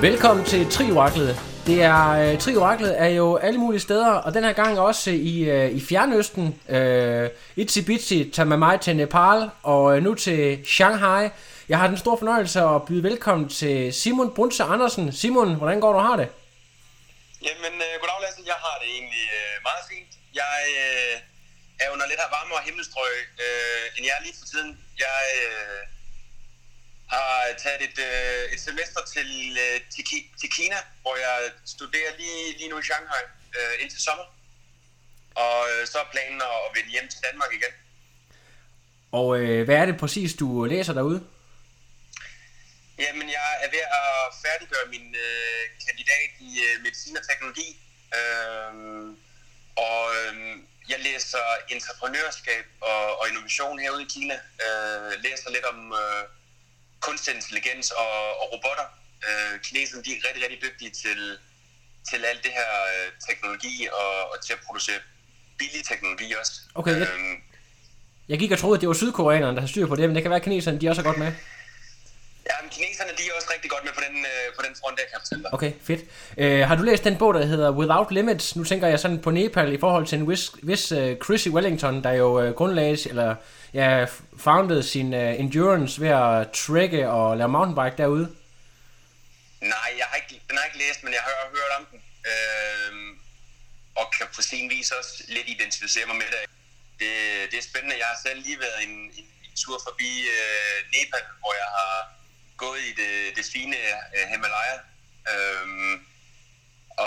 Velkommen til Trioraklet. Det er, øh, uh, Trioraklet er jo alle mulige steder, og den her gang også i, øh, i Fjernøsten. Øh, Itzy Bitsy tager med mig til Nepal, og øh, nu til Shanghai. Jeg har den store fornøjelse at byde velkommen til Simon Brunse Andersen. Simon, hvordan går du har det? Jamen, øh, goddag Lasse. Jeg har det egentlig øh, meget fint. Jeg øh, er under lidt her varmere himmelstrøg, øh, end jeg er lige for tiden. Jeg øh, har taget et, øh, et semester til, øh, til, Ki- til Kina, hvor jeg studerer lige, lige nu i Shanghai øh, indtil sommer. Og øh, så er planen at, at vende hjem til Danmark igen. Og øh, hvad er det præcis, du læser derude? Jamen, jeg er ved at færdiggøre min øh, kandidat i øh, medicin og teknologi. Øhm, og øhm, jeg læser entreprenørskab og, og innovation herude i Kina. Øh, læser lidt om øh, kunstig intelligens og, og robotter. Øh, kineserne de er rigtig, rigtig dygtige til, til alt det her øh, teknologi og, og til at producere billig teknologi også. Okay, jeg- øhm, Jeg gik og troede, at det var sydkoreanerne, der har styr på det, men det kan være, at kineserne de også er godt med. Ja, men kineserne de er også rigtig godt med på den, øh, på den front, der kan fortælle dig. Okay, fedt. Øh, har du læst den bog, der hedder Without Limits? Nu tænker jeg sådan på Nepal i forhold til en vis, vis uh, Chrissy Wellington, der jo uh, grundlagde, eller ja, founded sin uh, endurance ved at trække og lave mountainbike derude. Nej, jeg har ikke, den har jeg ikke læst, men jeg har hørt om den. Øhm, og kan på sin vis også lidt identificere mig med det. Det, det er spændende. Jeg har selv lige været en, en, en tur forbi øh, Nepal, hvor jeg har gået i det, det fine øh, Himalaya. Øhm,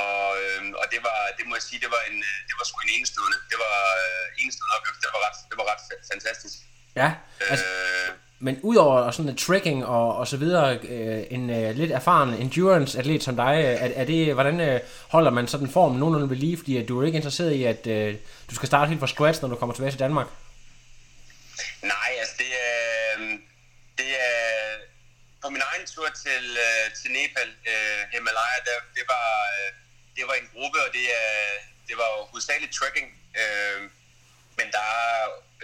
og, øhm, og det var, det må jeg sige, det var, en, øh, det var sgu en enestående, det var øh, enestående oplevelse. Det var ret, det var ret fa- fantastisk. Ja, altså, Øh, men udover sådan et trekking og, og så videre, øh, en øh, lidt erfaren endurance-atlet som dig, øh, er, er det, hvordan øh, holder man sådan formen nogenlunde ved lige, fordi at du er ikke interesseret i, at øh, du skal starte helt fra scratch, når du kommer tilbage til Danmark? Nej, altså det er, øhm, det er på min egen tur til, øh, til Nepal, øh, Himalaya, der, det, var, øh, det var en gruppe, og det, er, det var jo hovedsageligt trekking. Øh, men der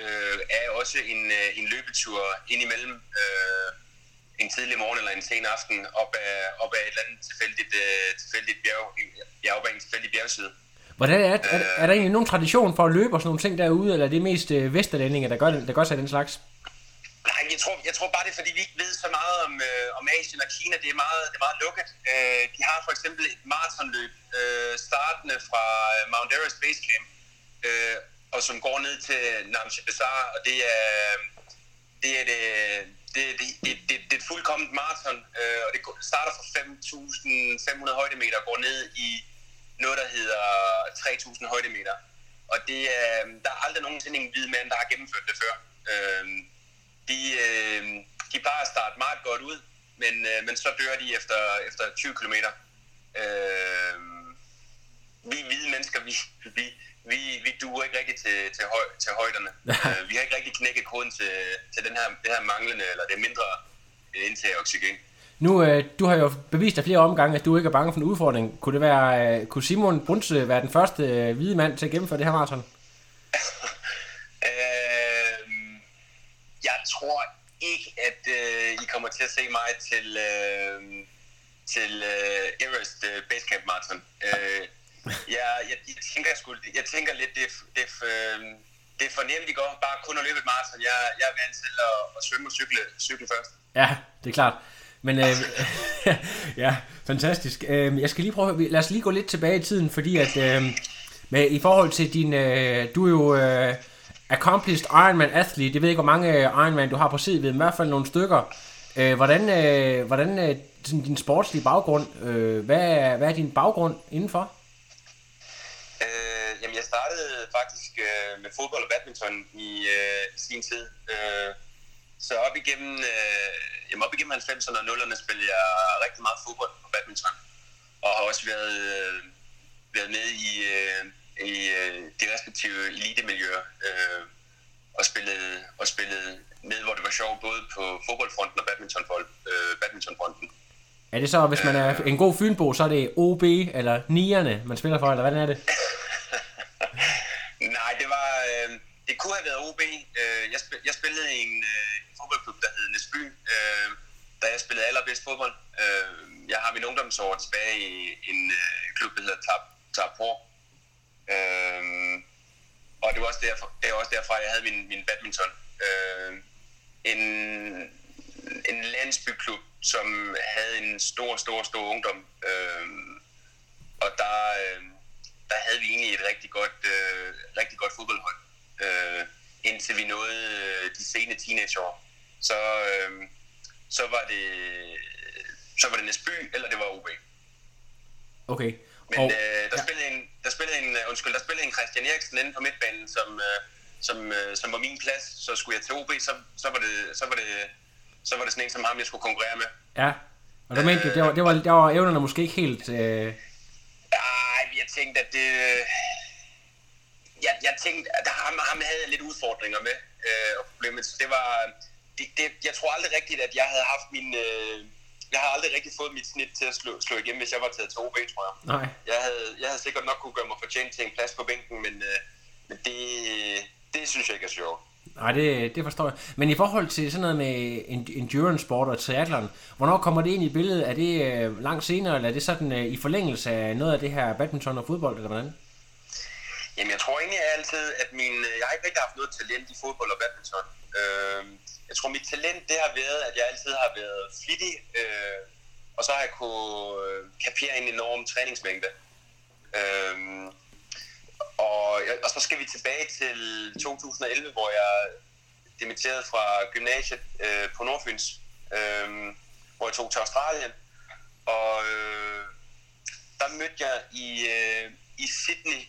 øh, er også en, øh, en løbetur indimellem øh, en tidlig morgen eller en sen aften op ad, op ad et eller andet tilfældigt, øh, tilfældigt bjerg, ja, op ad en tilfældig bjergside. Hvordan er, er, er der egentlig nogen tradition for at løbe og sådan nogle ting derude, eller er det mest øh, vesterlændinger, der gør, det, der gør sig den slags? Nej, jeg tror, jeg tror bare, det er, fordi vi ikke ved så meget om, øh, om Asien og Kina. Det er meget, det er meget lukket. Øh, de har for eksempel et maratonløb, øh, startende fra øh, Mount Everest Base Camp, øh, og som går ned til Namche Bazaar, og det er, øh, det er det, det, det, det, det, det er et fuldkomment maraton, øh, og det starter fra 5.500 højdemeter og går ned i noget, der hedder 3.000 højdemeter. Og det, er, der er aldrig nogensinde en hvid mand, der har gennemført det før. Øh, de, øh, de plejer at starte meget godt ud, men, øh, men så dør de efter, efter 20 km. Øh, vi hvide mennesker, vi, vi, vi, vi duer ikke rigtig til, til, høj, til højderne. øh, vi har ikke rigtig knækket koden til, til den her, det her manglende, eller det mindre øh, indtag af oxygen. Nu, øh, du har jo bevist af flere omgange, at du ikke er bange for en udfordring. Kunne det være, øh, kunne Simon Brunse være den første øh, hvide mand til at gennemføre det her maraton? Jeg tror ikke, at øh, I kommer til at se mig til, øh, til øh, Everest øh, Basecamp Marathon. Øh, jeg, jeg, jeg, tænker, jeg, skulle, jeg tænker lidt, det, det, øh, det er for nemt i går, bare kun at løbe et maraton. Jeg, jeg er vant til at, at svømme og cykle, cykle først. Ja, det er klart. Men øh, ja, fantastisk. Øh, jeg skal lige prøve, lad os lige gå lidt tilbage i tiden, fordi at øh, med, i forhold til din, øh, du er jo øh, accomplished Ironman athlete, jeg ved ikke, hvor mange øh, Ironman du har på CV, men i hvert fald nogle stykker. Øh, hvordan øh, hvordan øh, sådan din sportslige baggrund, øh, hvad, er, hvad er din baggrund indenfor? Øh, jamen, jeg startede faktisk øh, med fodbold og badminton i øh, sin tid. Øh, så op igennem, øh, jamen op igennem 90'erne og 0'erne spillede jeg rigtig meget fodbold og badminton. Og har også været, øh, i øh, de respektive elitemiljøer. Øh, og spillet, og spillet med, hvor det var sjovt, både på fodboldfronten og badmintonfronten. Øh, badmintonfronten. Er det så, hvis man er en god fynbo, så er det OB eller nierne, man spiller for, eller hvordan er det? Nej, det var... Øh, det kunne have været OB. Øh, jeg, spil, jeg spillede i en, øh, fodboldklub, der hed Næsby, øh, da jeg spillede allerbedst fodbold. Øh, jeg har min ungdomsår tilbage i en øh, klub, der hedder Tab, Tabor. Øh, og det var også derfor, det var også derfra, jeg havde min, min badminton. Øh, en, en landsbyklub, som havde en stor, stor, stor ungdom. Øh, og der, øh, der havde vi egentlig et rigtig godt, øh, rigtig godt fodboldhold, øh, indtil vi nåede øh, de sene teenageår. Så, øh, så var det så var det Næsby, eller det var OB. Okay. Men Og, øh, der, ja. spillede en, der spillede en, øh, undskyld, der spillede en Christian Eriksen inde på midtbanen, som, øh, som, øh, som var min plads. Så skulle jeg til OB, så, så, var det, så, var det, så var det sådan en som ham, jeg skulle konkurrere med. Ja. Og du mente, det var, det var, der var evnerne måske ikke helt... Øh, Ej, jeg tænkte, at det... Jeg, jeg tænkte, at ham, ham havde jeg lidt udfordringer med. Øh, og problemet, så det var... Det, det, jeg tror aldrig rigtigt, at jeg havde haft min... Øh, jeg har aldrig rigtig fået mit snit til at slå, slå igennem, hvis jeg var taget til OB, tror jeg. nej. Jeg havde, jeg havde sikkert nok kunne gøre mig fortjent til en plads på bænken, men, øh, men det, det synes jeg ikke er sjovt. Nej, det, det forstår jeg. Men i forhold til sådan noget med en- endurance sport og triathlon, hvornår kommer det ind i billedet? Er det øh, langt senere, eller er det sådan øh, i forlængelse af noget af det her badminton og fodbold, eller hvordan? Jamen, jeg tror egentlig altid, at min... Øh, jeg har ikke rigtig haft noget talent i fodbold og badminton. Øh, jeg tror, mit talent, det har været, at jeg altid har været flittig, øh, og så har jeg kunne øh, kapere en enorm træningsmængde. Øh, og, og så skal vi tilbage til 2011, hvor jeg dimitterede fra gymnasiet øh, på Nordfyns, øh, hvor jeg tog til Australien. Og øh, der mødte jeg i, øh, i Sydney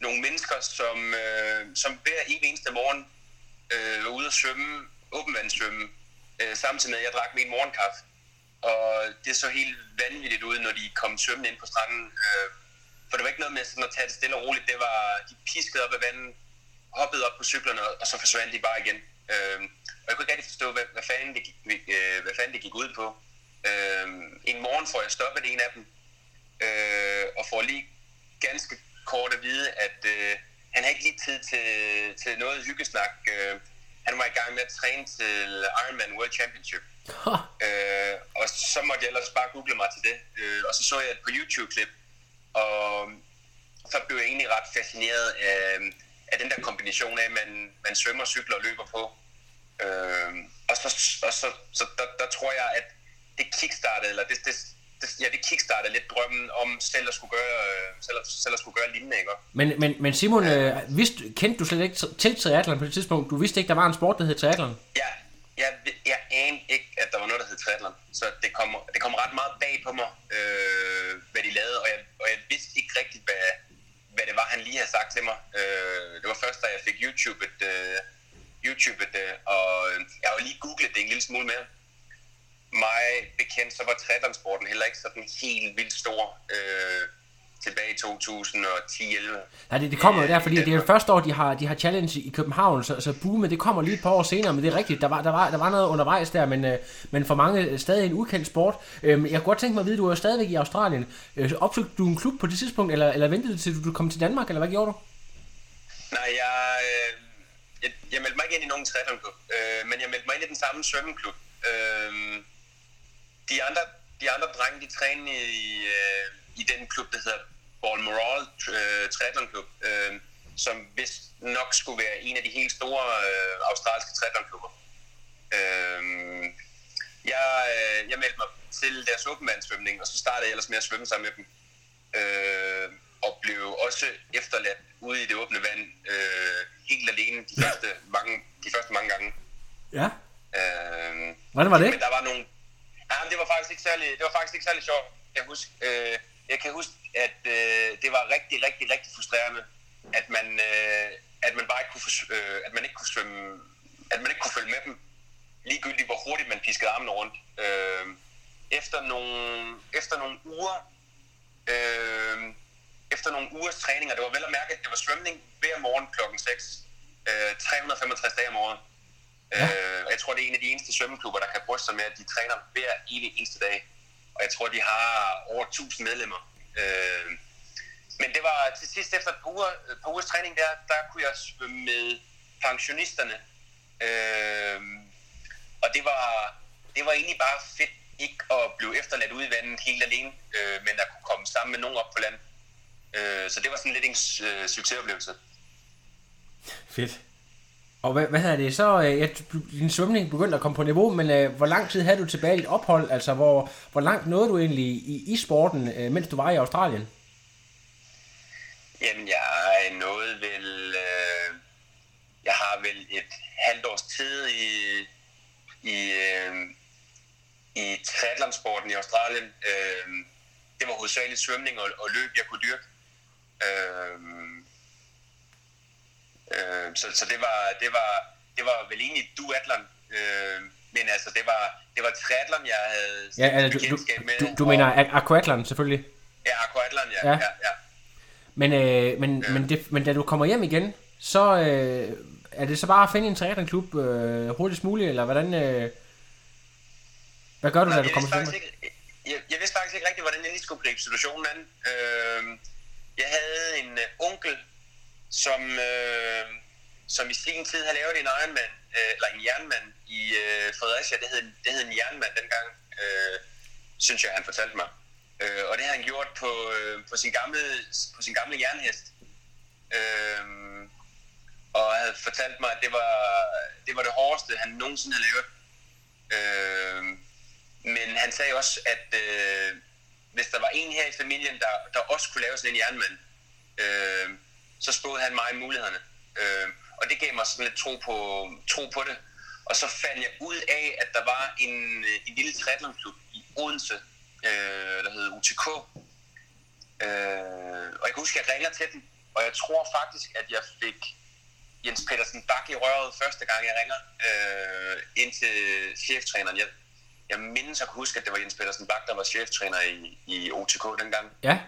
nogle mennesker, som, øh, som hver eneste morgen øh, var ude at svømme, åbenvandssvømme, øh, samtidig med, at jeg drak min morgenkaffe. Og det så helt vanvittigt ud, når de kom svømmende ind på stranden. Øh, for det var ikke noget med sådan at tage det stille og roligt. Det var, de piskede op af vandet, hoppede op på cyklerne, og så forsvandt de bare igen. Øh, og jeg kunne ikke rigtig forstå, hvad, hvad, fanden det gik, øh, hvad fanden det gik ud på. Øh, en morgen får jeg stoppet en af dem, øh, og får lige ganske kort at vide, at øh, han har ikke lige tid til, til noget hyggesnak. Øh, han var i gang med at træne til Ironman World Championship. Øh, og så måtte jeg ellers bare google mig til det. Øh, og så så jeg et på YouTube-klip, og så blev jeg egentlig ret fascineret af, af den der kombination af, at man, man svømmer, cykler og løber på. Øh, og så, og så, så der, der tror jeg, at det kickstartede, eller det, det, det, ja, det kickstartede lidt drømmen om selv at skulle gøre, øh, selv at, selv at skulle gøre lignende, ikke? Men, men, men Simon, øh, vidste, kendte du slet ikke til triathlon på det tidspunkt? Du vidste ikke, der var en sport, der hed triathlon? Jeg, jeg, jeg anede ikke, at der var noget, der hed triathlon. Så det kom, det kom ret meget bag på mig, øh, hvad de lavede, og jeg, og jeg vidste ikke rigtigt, hvad, hvad det var, han lige havde sagt til mig. Øh, det var først, da jeg fik YouTube, et, øh, YouTube et, øh, og jeg har jo lige googlet det en lille smule mere. Mig bekendt, så var triathlonsporten heller ikke sådan helt vildt stor øh, tilbage i 2010-11. Nej, det, det kommer jo der, fordi det er det første år, de har, de har challenge i København, så, så boomet, det kommer lige et par år senere, men det er rigtigt, der var, der var, der var noget undervejs der, men, øh, men for mange stadig en ukendt sport. Øhm, jeg kunne godt tænke mig at vide, du er jo stadigvæk i Australien. Øh, opsøgte du en klub på det tidspunkt, eller, eller ventede du til du kom til Danmark, eller hvad gjorde du? Nej, jeg, øh, jeg, jeg meldte mig ikke ind i nogen triathlonklub, øh, men jeg meldte mig ind i den samme svømmeklub. Øh, de, andre, de andre drenge, de trænede i, øh, i den klub, der hedder Balmoral øh, Triathlonklub, øh, som vist nok skulle være en af de helt store øh, australske triathlonklubber. Øh, jeg, øh, jeg meldte mig til deres åbenvandssvømning, og så startede jeg ellers med at svømme sammen med dem. Øh, og blev også efterladt ude i det åbne vand øh, helt alene de første mange, de første mange gange. Ja. Øh, Hvordan var det? Men der var nogle... Jamen, det var faktisk ikke særlig, det var faktisk ikke særlig sjovt. Jeg, husker, øh, jeg kan huske, at øh, det var rigtig, rigtig, rigtig frustrerende, at man, øh, at man bare ikke kunne, fors- øh, at man ikke kunne svømme, at man ikke kunne følge med dem, ligegyldigt hvor hurtigt man piskede armene rundt. Øh, efter, nogle, efter nogle uger, øh, efter nogle ugers træning, og det var vel at mærke, at det var svømning hver morgen klokken 6, øh, 365 dage om året. Ja. Øh, jeg tror, det er en af de eneste svømmeklubber, der kan bryste sig med, at de træner hver evig eneste dag. Og jeg tror, de har over 1000 medlemmer. Øh, men det var til sidst efter et par, uger, et par ugers træning der, der kunne jeg svømme med pensionisterne. Øh, og det var, det var egentlig bare fedt ikke at blive efterladt ude i vandet helt alene, øh, men at kunne komme sammen med nogen op på land. Øh, så det var sådan lidt en øh, succesoplevelse. Fedt. Og hvad, hvad hedder det så? øh, Ja, din svømning begyndte at komme på niveau, men øh, hvor lang tid havde du tilbage i dit ophold? Altså, hvor, hvor langt nåede du egentlig i, i sporten, øh, mens du var i Australien? Jamen, jeg nåede vel... Øh, jeg har vel et halvt års tid i, i, øh, i triathlonsporten i Australien. Øh, det var hovedsageligt svømning og, og løb, jeg kunne dyrke. Øh, øh, så så det, var, det, var, det var vel egentlig duatlon. Øh, men altså, det var, det var triathlon, jeg havde Ja, altså, du, bekendtskab med. du, du, du mener og- a- aquathlon selvfølgelig. Ja, aquatlon, ja. Ja. ja. ja. Men, øh, men, ja. men, det, men da du kommer hjem igen, så øh, er det så bare at finde en triathlonklub øh, hurtigst muligt, eller hvordan... Øh, hvad gør du, da du kommer faktisk ikke, jeg, jeg vidste faktisk ikke rigtigt, hvordan jeg lige skulle gribe situationen an. Øh, jeg havde en øh, onkel, som, øh, som i sin tid havde lavet en Ironman, øh, eller en jernmand i øh, Fredericia. Det hed, det hed en jernmand dengang, øh, synes jeg, han fortalte mig. Øh, og det har han gjort på, øh, på, sin gamle, på sin gamle jernhest. Øh, og havde fortalt mig, at det var det, var det hårdeste, han nogensinde havde lavet. Øh, men han sagde også, at øh, hvis der var en her i familien, der, der også kunne lave sådan en jernmand, øh, så spåede han mig mulighederne. Øh, og det gav mig sådan lidt tro på, tro på det. Og så fandt jeg ud af, at der var en, øh, en lille triathlonklub i Odense, øh, der hed UTK. Øh, og jeg kan huske, at jeg ringer til dem, og jeg tror faktisk, at jeg fik Jens Petersen Bak i røret første gang, jeg ringer øh, ind til cheftræneren. Jeg, jeg mindes at kunne huske, at det var Jens Petersen Bak, der var cheftræner i, i OTK dengang. Ja.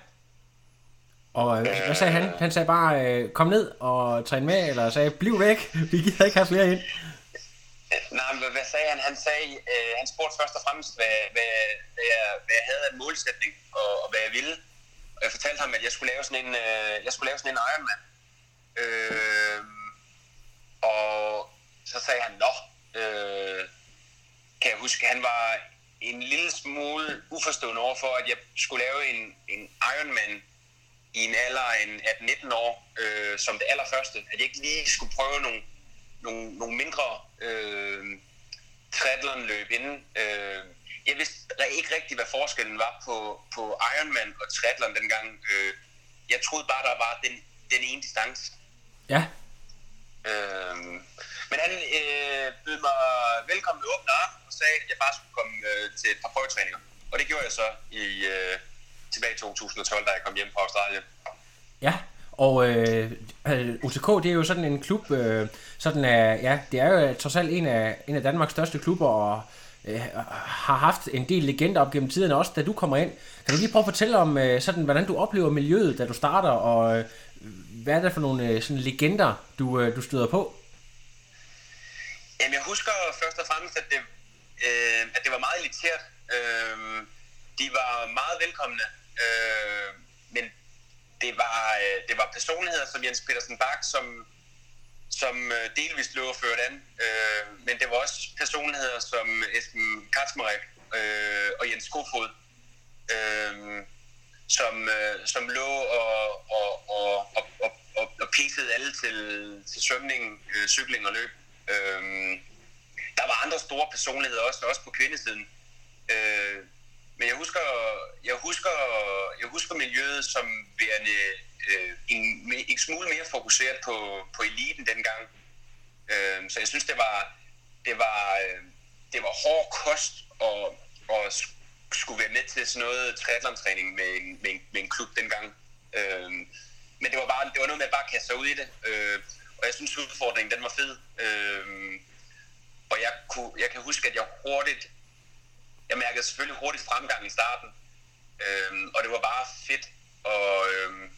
Og øh, hvad sagde han? Han sagde bare, øh, kom ned og træn med, eller sagde, bliv væk, vi gider ikke have flere ind. Nej, men hvad, hvad sagde han? Han sagde, øh, han spurgte først og fremmest, hvad, hvad, hvad, jeg, hvad jeg havde af målsætning, og, og hvad jeg ville. Og jeg fortalte ham, at jeg skulle lave sådan en, øh, jeg skulle lave sådan en Ironman. Øh, og så sagde han, nå, øh, kan jeg huske, han var en lille smule uforstående overfor, at jeg skulle lave en, en Ironman i en alder af en 18-19 år, øh, som det allerførste. At jeg ikke lige skulle prøve nogle, nogle, nogle mindre øh, triathlonløb inden. Øh, jeg vidste ikke rigtigt, hvad forskellen var på, på Ironman og triathlon dengang. Øh, jeg troede bare, der var den, den ene distance. Ja, Øh, men han øh, bød mig velkommen med åbne arme og sagde, at jeg bare skulle komme øh, til et par prøvetræninger. Og det gjorde jeg så i, øh, tilbage i 2012, da jeg kom hjem fra Australien. ja. Og øh, øh, UTK, det er jo sådan en klub, øh, sådan er, ja, det er jo trods alt en af, en af Danmarks største klubber, og øh, har haft en del legender op gennem tiden, også da du kommer ind. Kan du lige prøve at fortælle om, øh, sådan, hvordan du oplever miljøet, da du starter, og øh, hvad er det for nogle øh, sådan legender, du, øh, du støder på? Jamen, jeg husker først og fremmest, at det, øh, at det var meget elitært. Øh, de var meget velkomne, øh, men det var, øh, det var personligheder som Jens Petersen Bak, som, som øh, delvist lå og ført an. Øh, men det var også personligheder som Esben Kaczmarek øh, og Jens Kofod, øh, som, øh, som lå og, og, og, og, og, og, og pisede alle til, til svømning, øh, cykling og løb. Øh, der var andre store personligheder også, også på kvindesiden. Øh, men jeg husker, jeg husker, jeg husker miljøet som værende øh, en, en smule mere fokuseret på, på eliten dengang. Øh, så jeg synes, det var, det var, øh, det var hård kost og, og skulle være med til sådan noget triathlon-træning med en, med en, med en klub dengang. Øhm, men det var bare det var noget med at bare kaste sig ud i det. Øh, og jeg synes udfordringen den var fed. Øhm, og jeg, kunne, jeg kan huske, at jeg hurtigt, jeg mærkede selvfølgelig hurtigt fremgang i starten. Øhm, og det var bare fedt. Og øhm,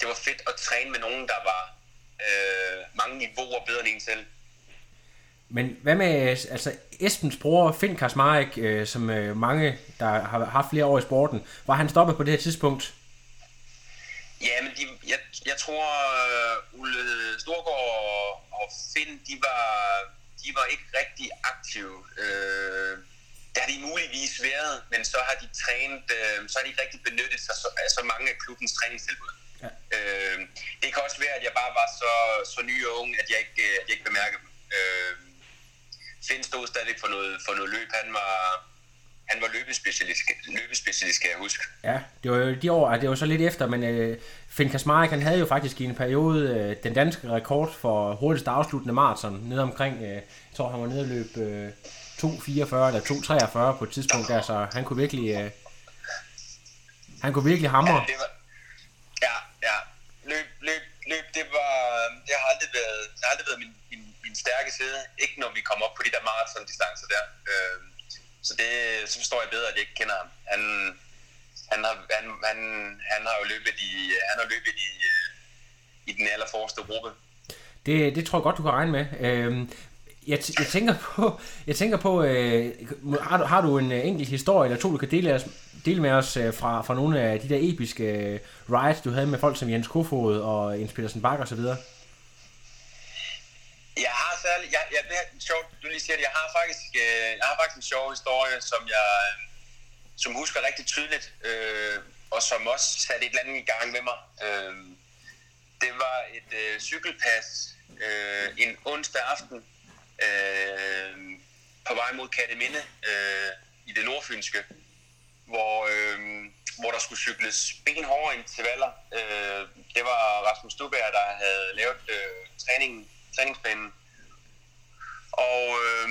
det var fedt at træne med nogen, der var øh, mange niveauer bedre end en selv. Men hvad med altså Esbens bror, Finn Karsmarek, øh, som øh, mange, der har haft flere år i sporten, var han stoppet på det her tidspunkt? Ja, men de, jeg, jeg tror, uh, Ulle Storgård og, og Finn, de var, de var ikke rigtig aktive. Uh, det har de muligvis været, men så har de trænet, uh, så har de ikke rigtig benyttet sig så, af så mange af klubbens træningstilbud. Ja. Uh, det kan også være, at jeg bare var så, så ny og ung, at jeg ikke, at jeg ikke bemærkede dem. Uh, Finn stod stadig for noget, for noget løb. Han var, han var løbespecialist, løbespecialist, kan jeg huske. Ja, det var jo de år, det var så lidt efter, men øh, Finn Karsmarek, han havde jo faktisk i en periode øh, den danske rekord for hurtigst afsluttende maraton, nede omkring, øh, jeg tror han var nede og løb øh, 2.44 eller 2.43 på et tidspunkt der, så han kunne virkelig, øh, han kunne virkelig hamre. Ja, det var, ja, ja. Løb, løb, løb, det var, det har aldrig været, det har aldrig været min, min, min stærke side. Ikke når vi kommer op på de der maratondistancer der. Øh, så det, så forstår jeg bedre, at jeg ikke kender ham. Han, han har, han, han, han har jo løbet i, han har løbet i, øh, i den allerforreste gruppe. Det, det tror jeg godt, du kan regne med. Øhm, jeg, t- jeg tænker på, jeg tænker på øh, har, du, har du en øh, enkelt historie eller to, du kan dele, os, dele med os øh, fra, fra nogle af de der episke øh, rides, du havde med folk som Jens Kofod og Jens Petersen Bak og så videre? Jeg har særlig, jeg, jeg, det er sjovt, du lige siger det, jeg har faktisk, øh, jeg har faktisk en sjov historie, som jeg, øh, som husker rigtig tydeligt, øh, og som også satte et eller andet i gang med mig. Øh, det var et øh, cykelpas øh, en onsdag aften øh, på vej mod Katteminde øh, i det nordfynske, hvor, øh, hvor der skulle cykles benhårde intervaller. Øh, det var Rasmus Stuberg, der havde lavet øh, træningen, træningsplanen. Og, øh,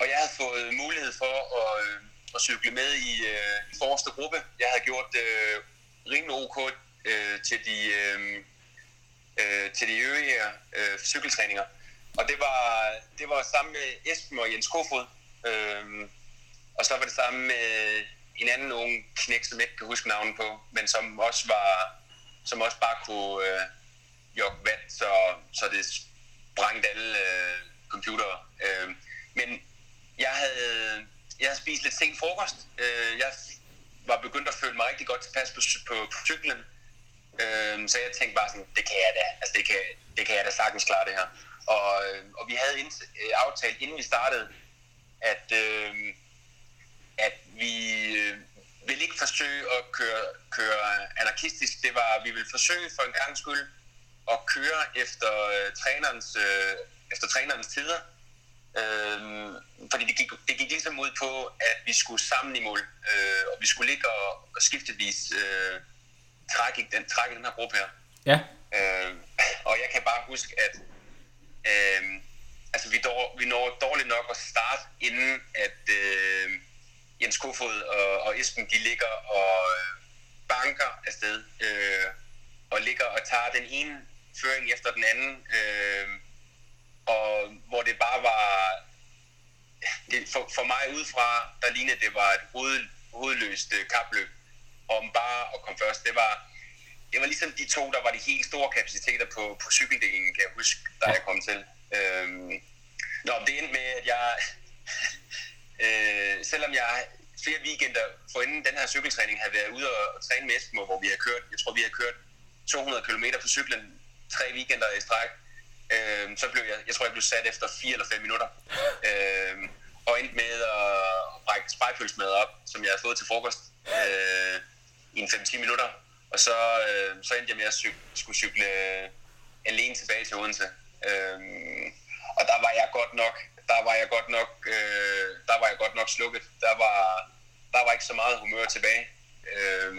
og jeg havde fået mulighed for at, øh, at cykle med i, øh, i forreste gruppe. Jeg havde gjort øh, rimelig ok øh, til de, øh, øh, til de øvrige øh, cykeltræninger. Og det var, det var sammen med Esben og Jens Kofod. Øhm, og så var det sammen med en anden ung knæk, som jeg ikke kan huske navnet på, men som også var, som også bare kunne øh, jogge vand, så, så det sprængte alle øh, computere. Øh, men jeg havde, jeg havde spist lidt sent frokost. Øh, jeg var begyndt at føle mig rigtig godt tilpas på, på, på cyklen. Øh, så jeg tænkte bare sådan, det kan jeg da, altså det kan, det kan jeg da sagtens klare det her. Og, øh, og vi havde ind, øh, aftalt, inden vi startede, at, øh, at vi øh, ville ikke forsøge at køre, køre anarkistisk. Det var, vi ville forsøge for en gang skyld at køre efter øh, trænerens, øh, efter trænerens tider. Øh, fordi det gik, det gik ligesom ud på, at vi skulle sammen i mål, øh, og vi skulle ligge og, og skiftevis øh, trække, den, trække den her gruppe her. Ja, Øh, og jeg kan bare huske, at øh, altså vi, dår, vi når dårligt nok at starte, inden at øh, Jens Kofod og, og Esben, de ligger og øh, banker afsted, øh, og ligger og tager den ene føring efter den anden, øh, og hvor det bare var, det, for, for mig udefra, der lignede det var et hoved, hovedløst øh, kapløb om bare at komme først. Det var, det var ligesom de to, der var de helt store kapaciteter på, på cykeldelen, kan jeg huske, da jeg kom til. Øhm, nå, det endte med, at jeg, øh, selvom jeg flere weekender forinden den her cykeltræning havde været ude og, og træne med Eskimo, hvor vi har kørt, jeg tror vi har kørt 200 km på cyklen tre weekender i stræk, øh, så blev jeg, jeg tror jeg blev sat efter 4 eller 5 minutter. Øh, og endte med at brække spejpølsmad op, som jeg havde fået til frokost øh, i en 5-10 minutter. Og så, øh, så endte jeg med at cyk- skulle cykle øh, alene tilbage til Odense. Øh, og der var jeg godt nok, der var jeg godt nok, øh, der var jeg godt nok slukket. Der var, der var ikke så meget humør tilbage. Øh,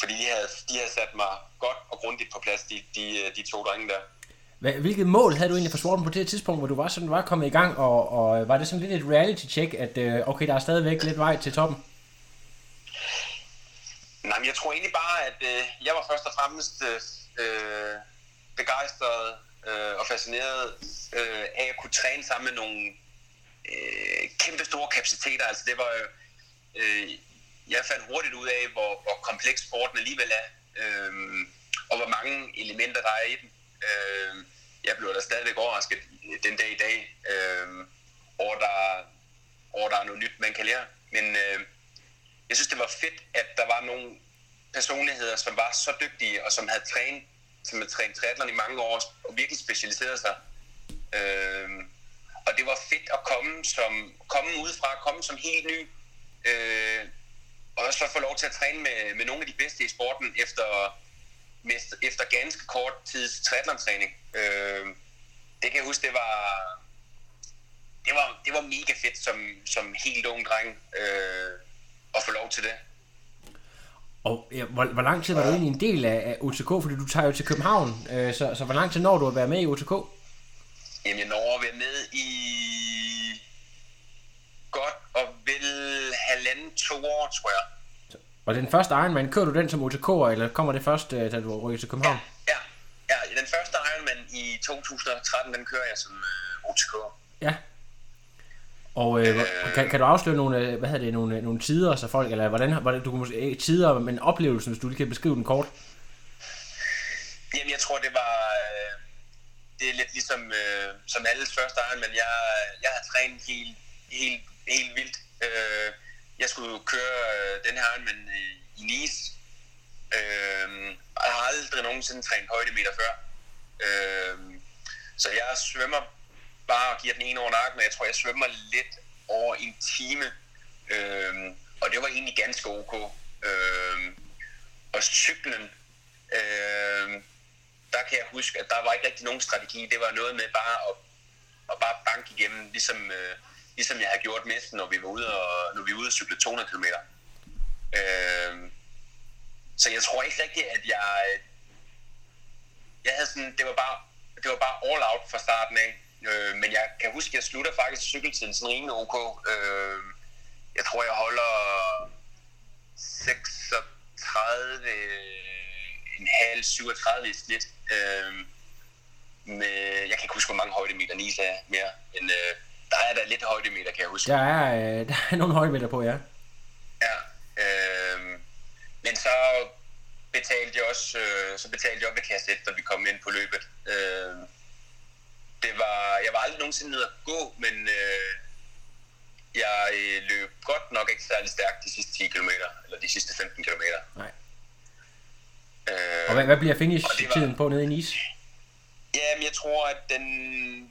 fordi de havde, de havde sat mig godt og grundigt på plads, de, de, øh, de to drenge der. Hvad- Hvilket mål havde du egentlig for sporten på det tidspunkt, hvor du var sådan var kommet i gang, og, og øh, var det sådan lidt et reality-check, at okay, der er stadigvæk lidt vej til toppen? Nej, men jeg tror egentlig bare, at øh, jeg var først og fremmest øh, begejstret øh, og fascineret øh, af at kunne træne sammen med nogle øh, kæmpe store kapaciteter. Altså det var jo, øh, jeg fandt hurtigt ud af, hvor, hvor kompleks sporten alligevel er, øh, og hvor mange elementer der er i den. Øh, jeg blev da stadigvæk overrasket den dag i dag, øh, over, der, over der er noget nyt, man kan lære. Men øh, jeg synes, det var fedt, at der var nogle personligheder, som var så dygtige, og som havde trænet, som havde trænet triathlon i mange år, og virkelig specialiseret sig. Øh, og det var fedt at komme, som, komme udefra, komme som helt ny, øh, og også at få lov til at træne med, med nogle af de bedste i sporten efter, med- efter ganske kort tids triathlon-træning. Øh, det kan jeg huske, det var, det var, det var mega fedt som, som helt ung dreng øh, at få lov til det. Og ja, hvor, hvor lang tid var du egentlig en del af, af UTK? Fordi du tager jo til København, øh, så, så hvor lang tid når du at være med i UTK? Jamen, jeg når at være med i godt og vel halvanden, to år, tror jeg. Og den første Ironman, kører du den som UTK'er, eller kommer det først, øh, da du rykker til København? Ja, ja, den første Ironman i 2013, den kører jeg som øh, OTK. Ja. Og øh, kan, kan du afsløre nogle, øh, hvad hedder det, nogle, øh, nogle tider, så folk, eller hvordan, hvordan du kunne måske, ikke tider, men oplevelsen, hvis du lige kan beskrive den kort? Jamen, jeg tror, det var... Øh, det er lidt ligesom øh, som alles første Ironman. Jeg, jeg har trænet helt, helt, helt vildt. Øh, jeg skulle køre øh, den her men øh, i Nice. Øh, jeg har aldrig nogensinde trænet højdemeter før. Øh, så jeg svømmer bare og giver den ene over nakken, og jeg tror, jeg svømmer lidt over en time. Øh, og det var egentlig ganske ok. Øh, og cyklen, øh, der kan jeg huske, at der var ikke rigtig nogen strategi. Det var noget med bare at, at bare banke igennem, ligesom, øh, ligesom jeg har gjort mest, når vi var ude og, når vi var ude og cykle 200 km. Øh, så jeg tror ikke rigtigt, at jeg... Jeg havde sådan, det var bare, det var bare all out fra starten af. Øh, men jeg kan huske, at jeg slutter faktisk cykeltiden sådan rimelig ok. Øh, jeg tror, jeg holder 36, en halv 37 i snit. Øh, med, jeg kan ikke huske, hvor mange højdemeter Nisa er mere, men øh, der er der lidt højdemeter, kan jeg huske. Der er, øh, der er nogle højdemeter på, ja. Ja, øh, men så betalte jeg også, øh, så betalte jeg op ved kasse 1, da vi kom ind på løbet. Øh, det var, jeg var aldrig nogensinde nede at gå, men øh, jeg øh, løb godt nok ikke særlig stærkt de sidste 10 km, eller de sidste 15 km. Nej. Øh, Og hvad, hvad bliver var- finish-tiden på nede i Nice? Jamen, jeg tror, at den,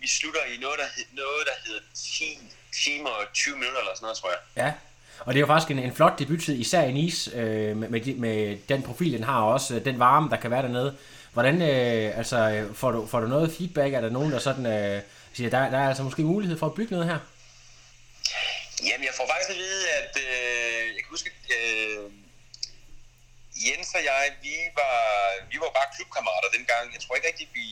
vi slutter i noget, der, hed- noget, der hedder 10 timer og 20 minutter, eller sådan noget, tror jeg. Ja. Og det er jo faktisk en, en flot debuttid, især i Nice, øh, med, med, med den profil, den har, og også øh, den varme, der kan være dernede. Hvordan, øh, altså, får du, får du noget feedback? Er der nogen, der sådan øh, siger, der, der er altså måske mulighed for at bygge noget her? Jamen, jeg får faktisk at vide, at øh, jeg kan huske, øh, Jens og jeg, vi var, vi var bare klubkammerater dengang. Jeg tror ikke rigtig, vi,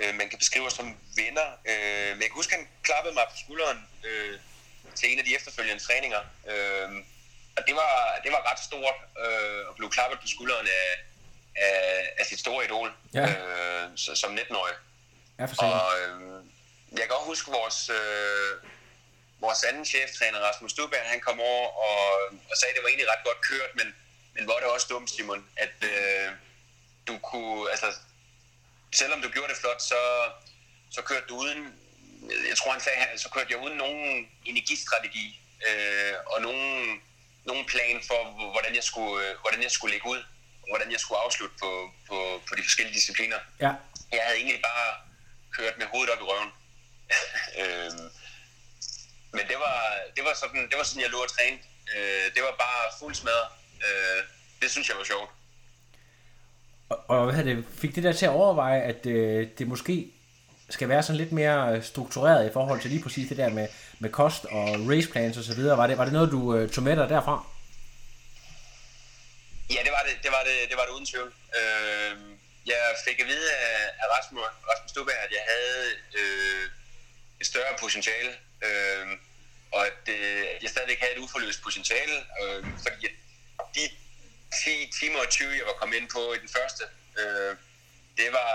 øh, man kan beskrive os som venner. Øh, men jeg kan huske, han klappede mig på skulderen øh, til en af de efterfølgende træninger. Øh, og det var, det var ret stort øh, at blive klappet på skulderen af, af, af sit store idol Ja. øh, som 19-årig. Ja, for. Og øh, jeg kan også huske vores, øh, vores anden cheftræner, Rasmus Stubberg, han kom over og, og sagde, at det var egentlig ret godt kørt, men, men hvor er det også dumt, Simon, at øh, du kunne, altså, selvom du gjorde det flot, så, så kørte du uden, jeg tror han sagde, så kørte jeg uden nogen energistrategi øh, og nogen, nogen plan for, hvordan jeg skulle, øh, hvordan jeg skulle lægge ud, hvordan jeg skulle afslutte på, på, på de forskellige discipliner Ja. jeg havde egentlig bare kørt med hovedet op i røven. øhm, men det var, det var sådan, det var sådan, jeg lå og træne. Øh, det var bare fuld smadret. Øh, det synes jeg var sjovt. Og, og hvad det, fik det der til at overveje, at øh, det måske skal være sådan lidt mere øh, struktureret i forhold til lige præcis det der med, med kost og raceplans og så videre. Var det, var det noget, du øh, tog med dig derfra? Ja, det var det, det, var det, det, var det uden tvivl. Øh, jeg fik at vide af, af Rasmus, Rasmus Stubberg, at jeg havde øh, et større potentiale, øh, og at øh, jeg stadigvæk havde et uforløst potentiale, øh, fordi de 10 timer og 20, jeg var kommet ind på i den første, øh, det var,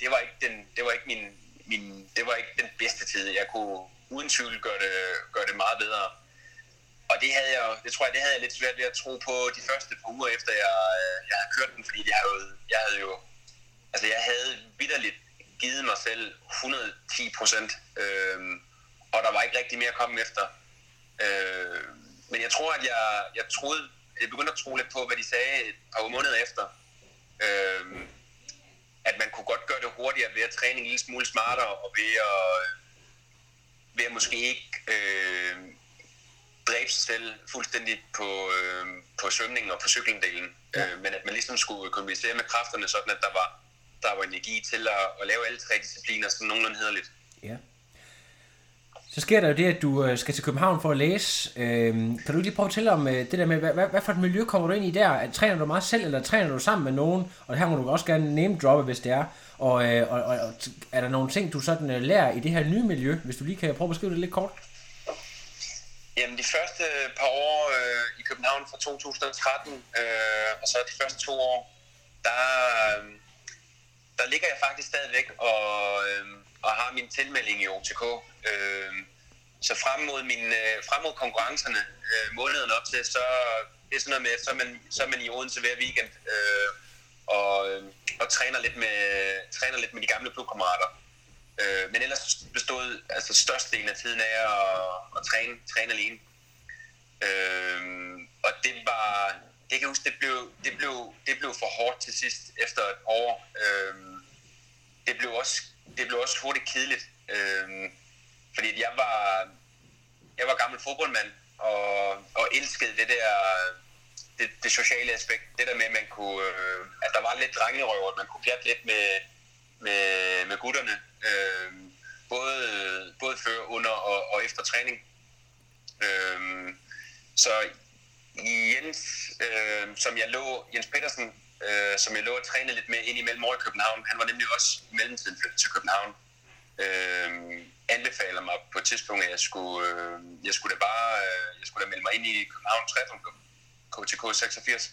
det var ikke den, det var ikke min, min, det var ikke den bedste tid. Jeg kunne uden tvivl gøre det, gøre det meget bedre. Og det havde jeg, det tror jeg, det havde jeg lidt svært ved at tro på de første par uger efter jeg, øh, jeg havde kørt den, fordi jeg havde, jeg havde jo, altså jeg havde vidderligt givet mig selv 110 procent, øh, og der var ikke rigtig mere at komme efter. Øh, men jeg tror, at jeg, jeg troede, jeg begyndte at tro lidt på, hvad de sagde et par måneder efter. Øh, at man kunne godt gøre det hurtigere ved at træne en lille smule smartere, og ved at, ved at måske ikke øh, dræbe sig selv fuldstændig på, øh, på svømningen og på cyklendelen, ja. øh, men at man ligesom skulle kompensere med kræfterne, sådan at der var, der var energi til at, at lave alle tre discipliner sådan nogenlunde hederligt. Ja. Så sker der jo det, at du øh, skal til København for at læse. Øhm, kan du lige prøve at fortælle om øh, det der med, hvad, hvad, for et miljø kommer du ind i der? Træner du meget selv, eller træner du sammen med nogen? Og her må du også gerne name droppe, hvis det er. Og, øh, og, og, er der nogle ting, du sådan lærer i det her nye miljø? Hvis du lige kan prøve at beskrive det lidt kort. Jamen de første øh, par år øh, i København fra 2013, øh, og så de første to år, der, øh, der ligger jeg faktisk stadigvæk og, øh, og har min tilmelding i OTK. Øh, så frem mod, min, øh, frem mod konkurrencerne øh, måneden op til, så det er sådan noget med, så er man, så er man i Odense hver weekend øh, og, øh, og træner, lidt med, træner lidt med de gamle klubkammerater. Øh, men ellers bestod altså størstedelen af tiden af at, at træne, træne alene. Øh, og det var, det kan jeg huske, det blev, det blev, det blev for hårdt til sidst efter et år. Øh, det blev også, det blev også hurtigt kedeligt. Øh, fordi jeg var, jeg var gammel fodboldmand, og, og elskede det der, det, det sociale aspekt. Det der med, at man kunne, øh, at der var lidt drengerøv, at man kunne pjatte lidt med, med, med gutterne. Øh, både, både før, under og, og efter træning. Øh, så Jens, øh, som jeg lå, Jens Petersen, øh, som jeg lå og trænede lidt med ind imellem over i København, han var nemlig også i mellemtiden flyttet til København. Øh, anbefaler mig på et tidspunkt, at jeg skulle, øh, jeg skulle da bare øh, jeg skulle da melde mig ind i København Triathlon Club, KTK 86.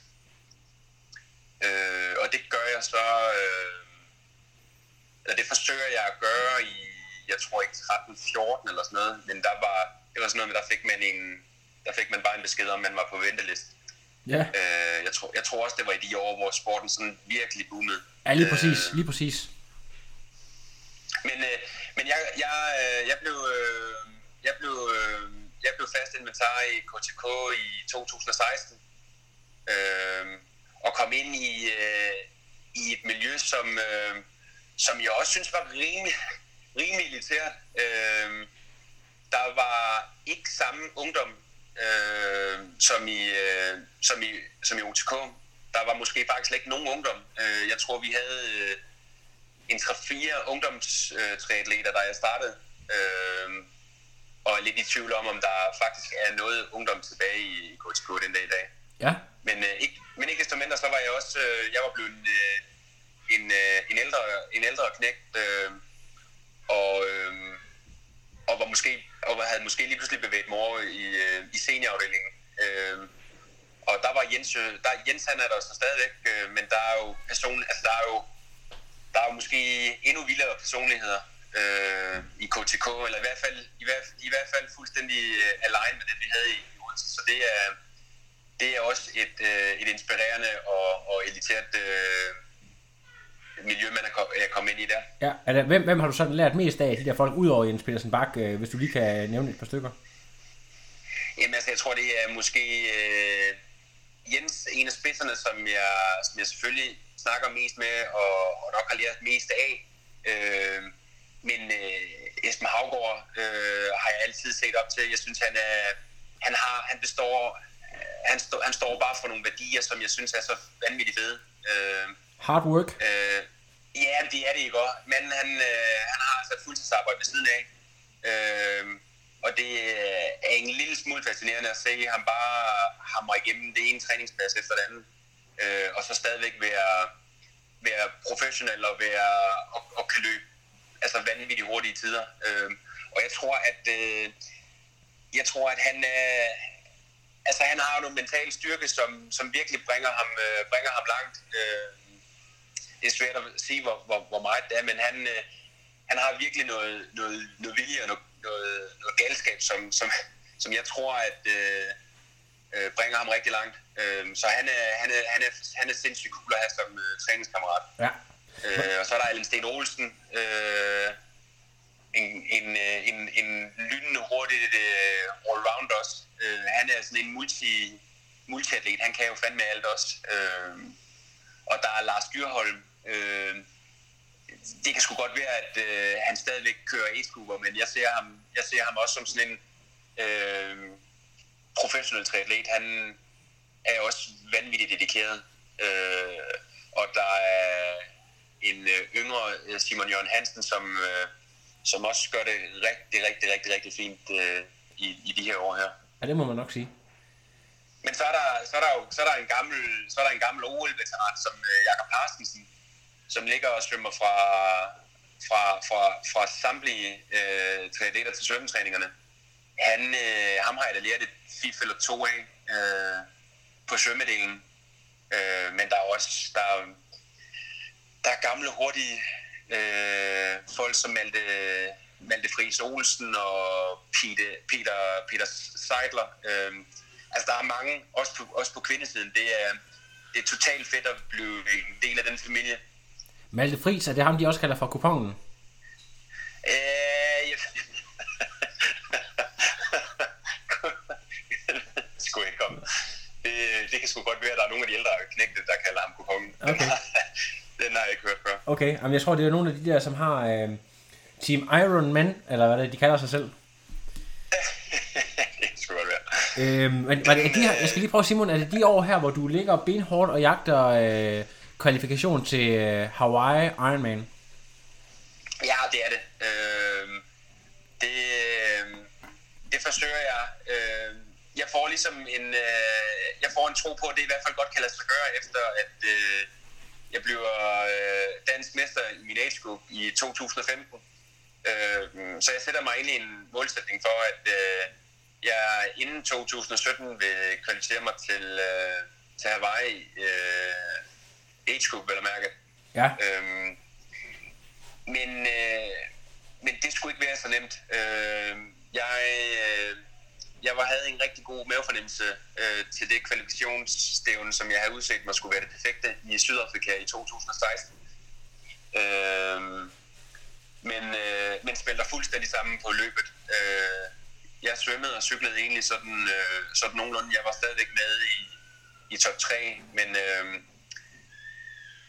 Øh, og det gør jeg så, øh, eller det forsøger jeg at gøre i, jeg tror ikke 13-14 eller sådan noget, men der var, det var sådan noget der fik man en, der fik man bare en besked om, man var på venteliste. Ja. Øh, jeg, tror, jeg tror også, det var i de år, hvor sporten sådan virkelig boomede. Ja, lige præcis. Lige præcis. Men, øh, men jeg, jeg, øh, jeg blev, øh, jeg blev, øh, jeg blev fast inventar i KTK i 2016. Øh, og kom ind i, øh, i et miljø, som, øh, som jeg også synes var rimelig, rimelig elitært. Øh, der var ikke samme ungdom øh, som, i, øh, som, i, som i OTK. Der var måske faktisk slet ikke nogen ungdom. Øh, jeg tror, vi havde øh, en 3-4 ungdomstræatleter, da jeg startede. Øh, og er lidt i tvivl om, om der faktisk er noget ungdom tilbage i KTK den dag i dag. Ja. Men, øh, ikke, men ikke desto mindre, så var jeg også, øh, jeg var blevet øh, en, øh, en, ældre, en ældre knægt, øh, og, øh, og var måske, og havde måske lige pludselig bevæget mig over i, øh, i seniorafdelingen. Øh, og der var Jens, der, Jens han er der så stadigvæk, øh, men der er jo person, altså der er jo, der er jo måske endnu vildere personligheder øh, i KTK, eller i hvert fald, i hvert, i hvert fald fuldstændig øh, align med det, vi havde i, i Odense. Så det er, det er også et, øh, et inspirerende og, og elitært øh, miljø, man er, kom, er kommet ind i der. Ja, der, hvem, hvem har du sådan lært mest af, de der folk, udover Jens Petersen Bak, øh, hvis du lige kan nævne et par stykker? Jamen altså, jeg tror, det er måske øh, Jens, en af spidserne, som jeg, som jeg selvfølgelig snakker mest med, og, og nok har lært mest af. Øh, men øh, Esben Havgård øh, har jeg altid set op til. Jeg synes, han, er, han, har, han består han, stå, han står bare for nogle værdier, som jeg synes er så vanvittigt fede. Øh, Hard work. øh, ja, det er det ikke også. Men han, øh, han har altså et fuldtidsarbejde ved siden af. Øh, og det øh, er en lille smule fascinerende at se ham bare hamre igennem det ene træningsplads efter det andet. Øh, og så stadigvæk være, være professionel og, være, og, og kan løbe altså vanvittigt hurtige tider. Øh, og jeg tror, at øh, jeg tror, at han, øh, altså han har nogle mental styrke, som, som virkelig bringer ham, øh, bringer ham langt. Øh, det er svært at sige, hvor, hvor, hvor meget det er, men han, øh, han har virkelig noget, noget, noget vilje og noget, noget, noget galskab, som, som, som jeg tror, at øh, øh, bringer ham rigtig langt. Øh, så han er, han, er, han, er, han er sindssygt cool at have som øh, træningskammerat. Ja. Øh, og så er der Allen Sten Olsen, øh, en, en, øh, en, en lynende hurtig øh, all-round også. Øh, han er sådan en multi, multiatlet, han kan jo fandme alt også. Øh, og der er Lars Dyrholm. Øh, det kan sgu godt være, at øh, han stadigvæk kører e men jeg ser ham, jeg ser ham også som sådan en øh, professionel triatlet. Han er også vanvittigt dedikeret. Øh, og der er en øh, yngre øh, Simon Jørgen Hansen, som, øh, som også gør det rigtig, rigtig, rigtig, rigtig fint øh, i, i de her år her. Ja, det må man nok sige. Men så er der, så er der jo så er der en gammel, så er der en gammel OL-veteran, som øh, Jakob Harstensen, som ligger og svømmer fra, fra, fra, fra samtlige øh, triatleter til svømmetræningerne. Han, øh, ham har jeg da lært et fif eller to af øh, på svømmedelen. Øh, men der er også der er, der er gamle, hurtige øh, folk som Malte, Malte Friis Olsen og Peter, Peter, Peter Seidler. Øh, altså, der er mange, også på, også på kvindesiden. Det er, det er totalt fedt at blive en del af den familie. Malte Friis, er det ham, de også kalder for kupongen? Øh, jeg... Skulle ikke komme. Det, det kan sgu godt være, at der er nogle af de ældre knægte, der kalder ham kupongen. Okay. Den har jeg ikke hørt før. Okay, jamen jeg tror, det er nogle af de der, som har øh, Team Iron Man, eller hvad det er, de kalder sig selv. det kan sgu godt være. Øh, men det, er de her, jeg skal lige prøve, Simon, er det de år her, hvor du ligger benhårdt og jagter øh, kvalifikation til øh, Hawaii Ironman? Ja, det er det. Øh, det, øh, det forsøger jeg. Øh, jeg får ligesom en, øh, jeg får en tro på, at det i hvert fald godt kan lade sig gøre, efter at øh, jeg bliver øh, dansk mester i min age group i 2015. Øh, så jeg sætter mig ind i en målsætning for, at øh, jeg inden 2017 vil kvalificere mig til, øh, til Hawaii øh, age group, vel at mærke. Ja. Øhm, men, øh, men det skulle ikke være så nemt. Øh, jeg, øh, jeg var, havde en rigtig god mavefornemmelse øh, til det kvalifikationsstævne, som jeg havde udset mig skulle være det perfekte i Sydafrika i 2016. Øh, men, øh, men spiller fuldstændig sammen på løbet. Øh, jeg svømmede og cyklede egentlig sådan, øh, sådan nogenlunde. Jeg var stadigvæk med i, i top 3, men, øh,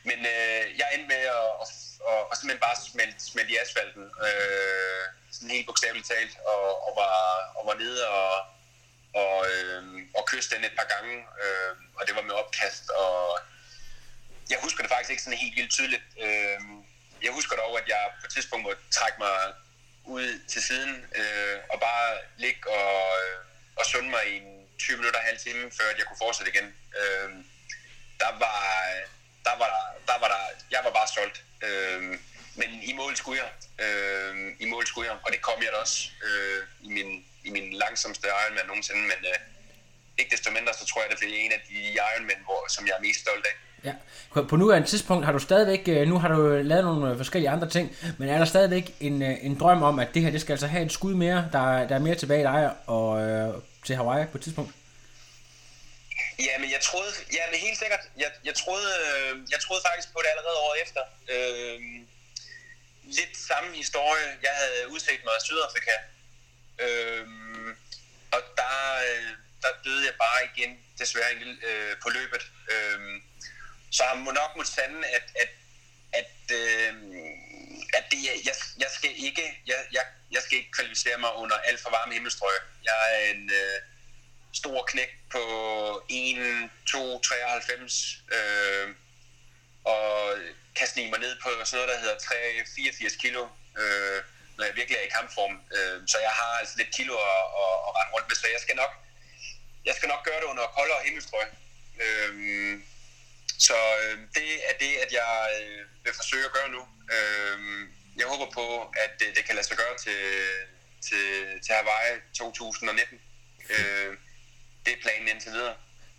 men øh, jeg endte med at, at, at, at simpelthen bare smelte, smelte i asfalten, øh, sådan helt bogstaveligt talt, og, og, var, og var nede og, og, øh, og kysse den et par gange, øh, og det var med opkast, og jeg husker det faktisk ikke sådan helt vildt tydeligt. Øh, jeg husker dog, at jeg på et tidspunkt måtte trække mig ud til siden, øh, og bare ligge og, øh, og sunde mig i en 20 minutter, halv time, før at jeg kunne fortsætte igen. Øh, der var, der var, der var der, jeg var bare stolt. Øh, men i mål skulle jeg. Øh, I mål skulle jeg, og det kom jeg da også øh, i, min, i min langsomste Ironman nogensinde, men øh, ikke desto mindre, så tror jeg, det er en af de Ironman, hvor, som jeg er mest stolt af. Ja. På nuværende tidspunkt har du stadigvæk, øh, nu har du lavet nogle øh, forskellige andre ting, men er der stadigvæk en, øh, en drøm om, at det her det skal altså have et skud mere, der, der er mere tilbage i dig og øh, til Hawaii på et tidspunkt? Ja, men jeg troede, ja, men helt sikkert, jeg, jeg, troede, øh, jeg troede faktisk på det allerede året efter. Øh, lidt samme historie. Jeg havde udset mig i Sydafrika, øh, og der, øh, der døde jeg bare igen, desværre en lille, øh, på løbet. Øh, så han må nok måtte sande, at, at, at, øh, at det, jeg, jeg, skal ikke, jeg, jeg, jeg skal ikke kvalificere mig under alt for varme himmelstrøg. Jeg er en øh, stor knæk på 1, 2, 93, øh, og kan snige mig ned på sådan noget, der hedder 3, 84 kilo, øh, når jeg virkelig er i kampform. Øh, så jeg har altså lidt kilo at, at, at rende rundt med, så jeg skal nok, jeg skal nok gøre det under koldere himmelstrøg. Øh, så øh, det er det, at jeg øh, vil forsøge at gøre nu. Øh, jeg håber på, at det, det kan lade sig gøre til, til, til Hawaii 2019. Øh, det er planen indtil videre.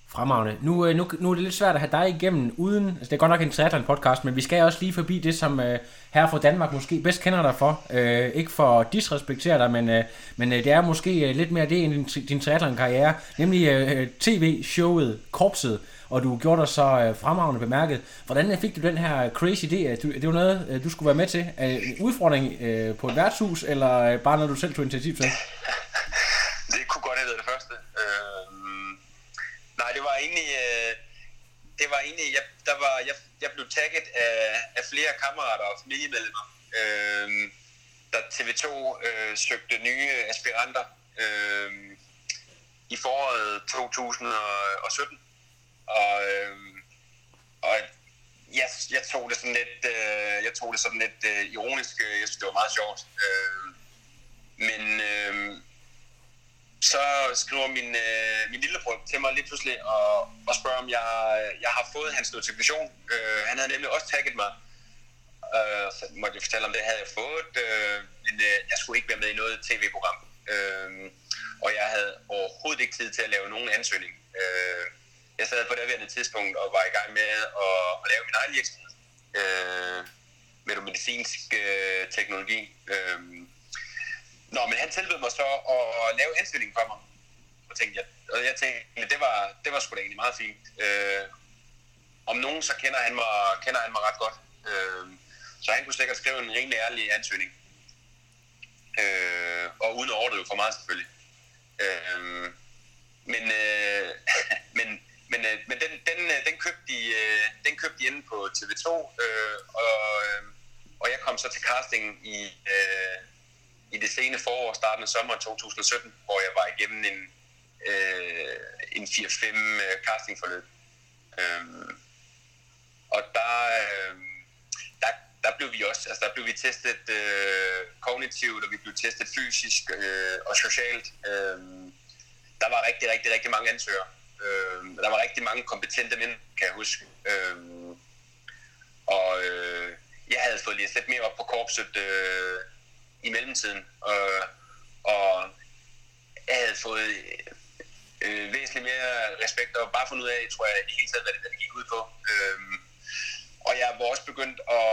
Fremragende. Nu, øh, nu, nu er det lidt svært at have dig igennem uden... Altså, det er godt nok en triathlon podcast, men vi skal også lige forbi det, som øh, her fra Danmark måske bedst kender dig for. Øh, ikke for at disrespektere dig, men, øh, men øh, det er måske øh, lidt mere det end din, din triathlon-karriere. Nemlig øh, tv-showet Korpset, og du gjorde dig så øh, fremragende bemærket. Hvordan øh, fik du den her crazy idé? at du- Det var noget, øh, du skulle være med til. Det en udfordring øh, på et værtshus, eller øh, bare noget, du selv tog initiativ til? Det kunne godt have været det første. Øh, nej, det var egentlig... Øh, det var egentlig... Jeg, der var, jeg, jeg blev tagget af, af flere kammerater og familiemedlemmer. Øh, da TV2 øh, søgte nye aspiranter øh, i foråret 2017. Og, øh, og jeg, jeg tog det sådan lidt, øh, jeg tog det sådan lidt øh, ironisk. Jeg synes, det var meget sjovt. Øh, men øh, så skriver min, øh, min lillebror til mig lige pludselig og, og spørger, om jeg, jeg har fået hans notifikation. Øh, han havde nemlig også tagget mig. Øh, så måtte jeg fortælle om det, havde jeg fået. Øh, men øh, jeg skulle ikke være med i noget tv-program. Øh, og jeg havde overhovedet ikke tid til at lave nogen ansøgning. Øh, jeg sad på det her tidspunkt og var i gang med at, at lave min egen virksomhed. Øh, med medicinsk øh, teknologi. Øh, Nå, men han tilbød mig så at lave ansøgningen for mig. Og, tænkte, jeg, og jeg tænkte, det var, det var sgu da egentlig meget fint. Øh, om nogen, så kender han mig, kender han mig ret godt. Øh, så han kunne sikkert skrive en rimelig ærlig ansøgning. Øh, og uden at overdrive for meget selvfølgelig. Øh, men, øh, men, men, øh, men den, den, øh, den, købte de, øh, den købte de inde på TV2, øh, og, øh, og jeg kom så til casting i, øh, i det sene forår, starten af sommeren 2017, hvor jeg var igennem en, øh, en 4-5 øh, castingforløb. Øhm, og der, øh, der, der blev vi også, altså der blev vi testet øh, kognitivt, og vi blev testet fysisk øh, og socialt. Øh, der var rigtig, rigtig, rigtig mange ansøgere. Øh, der var rigtig mange kompetente mænd, kan jeg huske. Øh, og øh, jeg havde fået lige lidt mere op på korpset øh, i mellemtiden, Øh, og jeg havde fået øh, væsentligt mere respekt og bare fundet ud af, tror jeg, i hele taget, hvad det, hvad det gik ud på. Øh, og jeg var også begyndt at,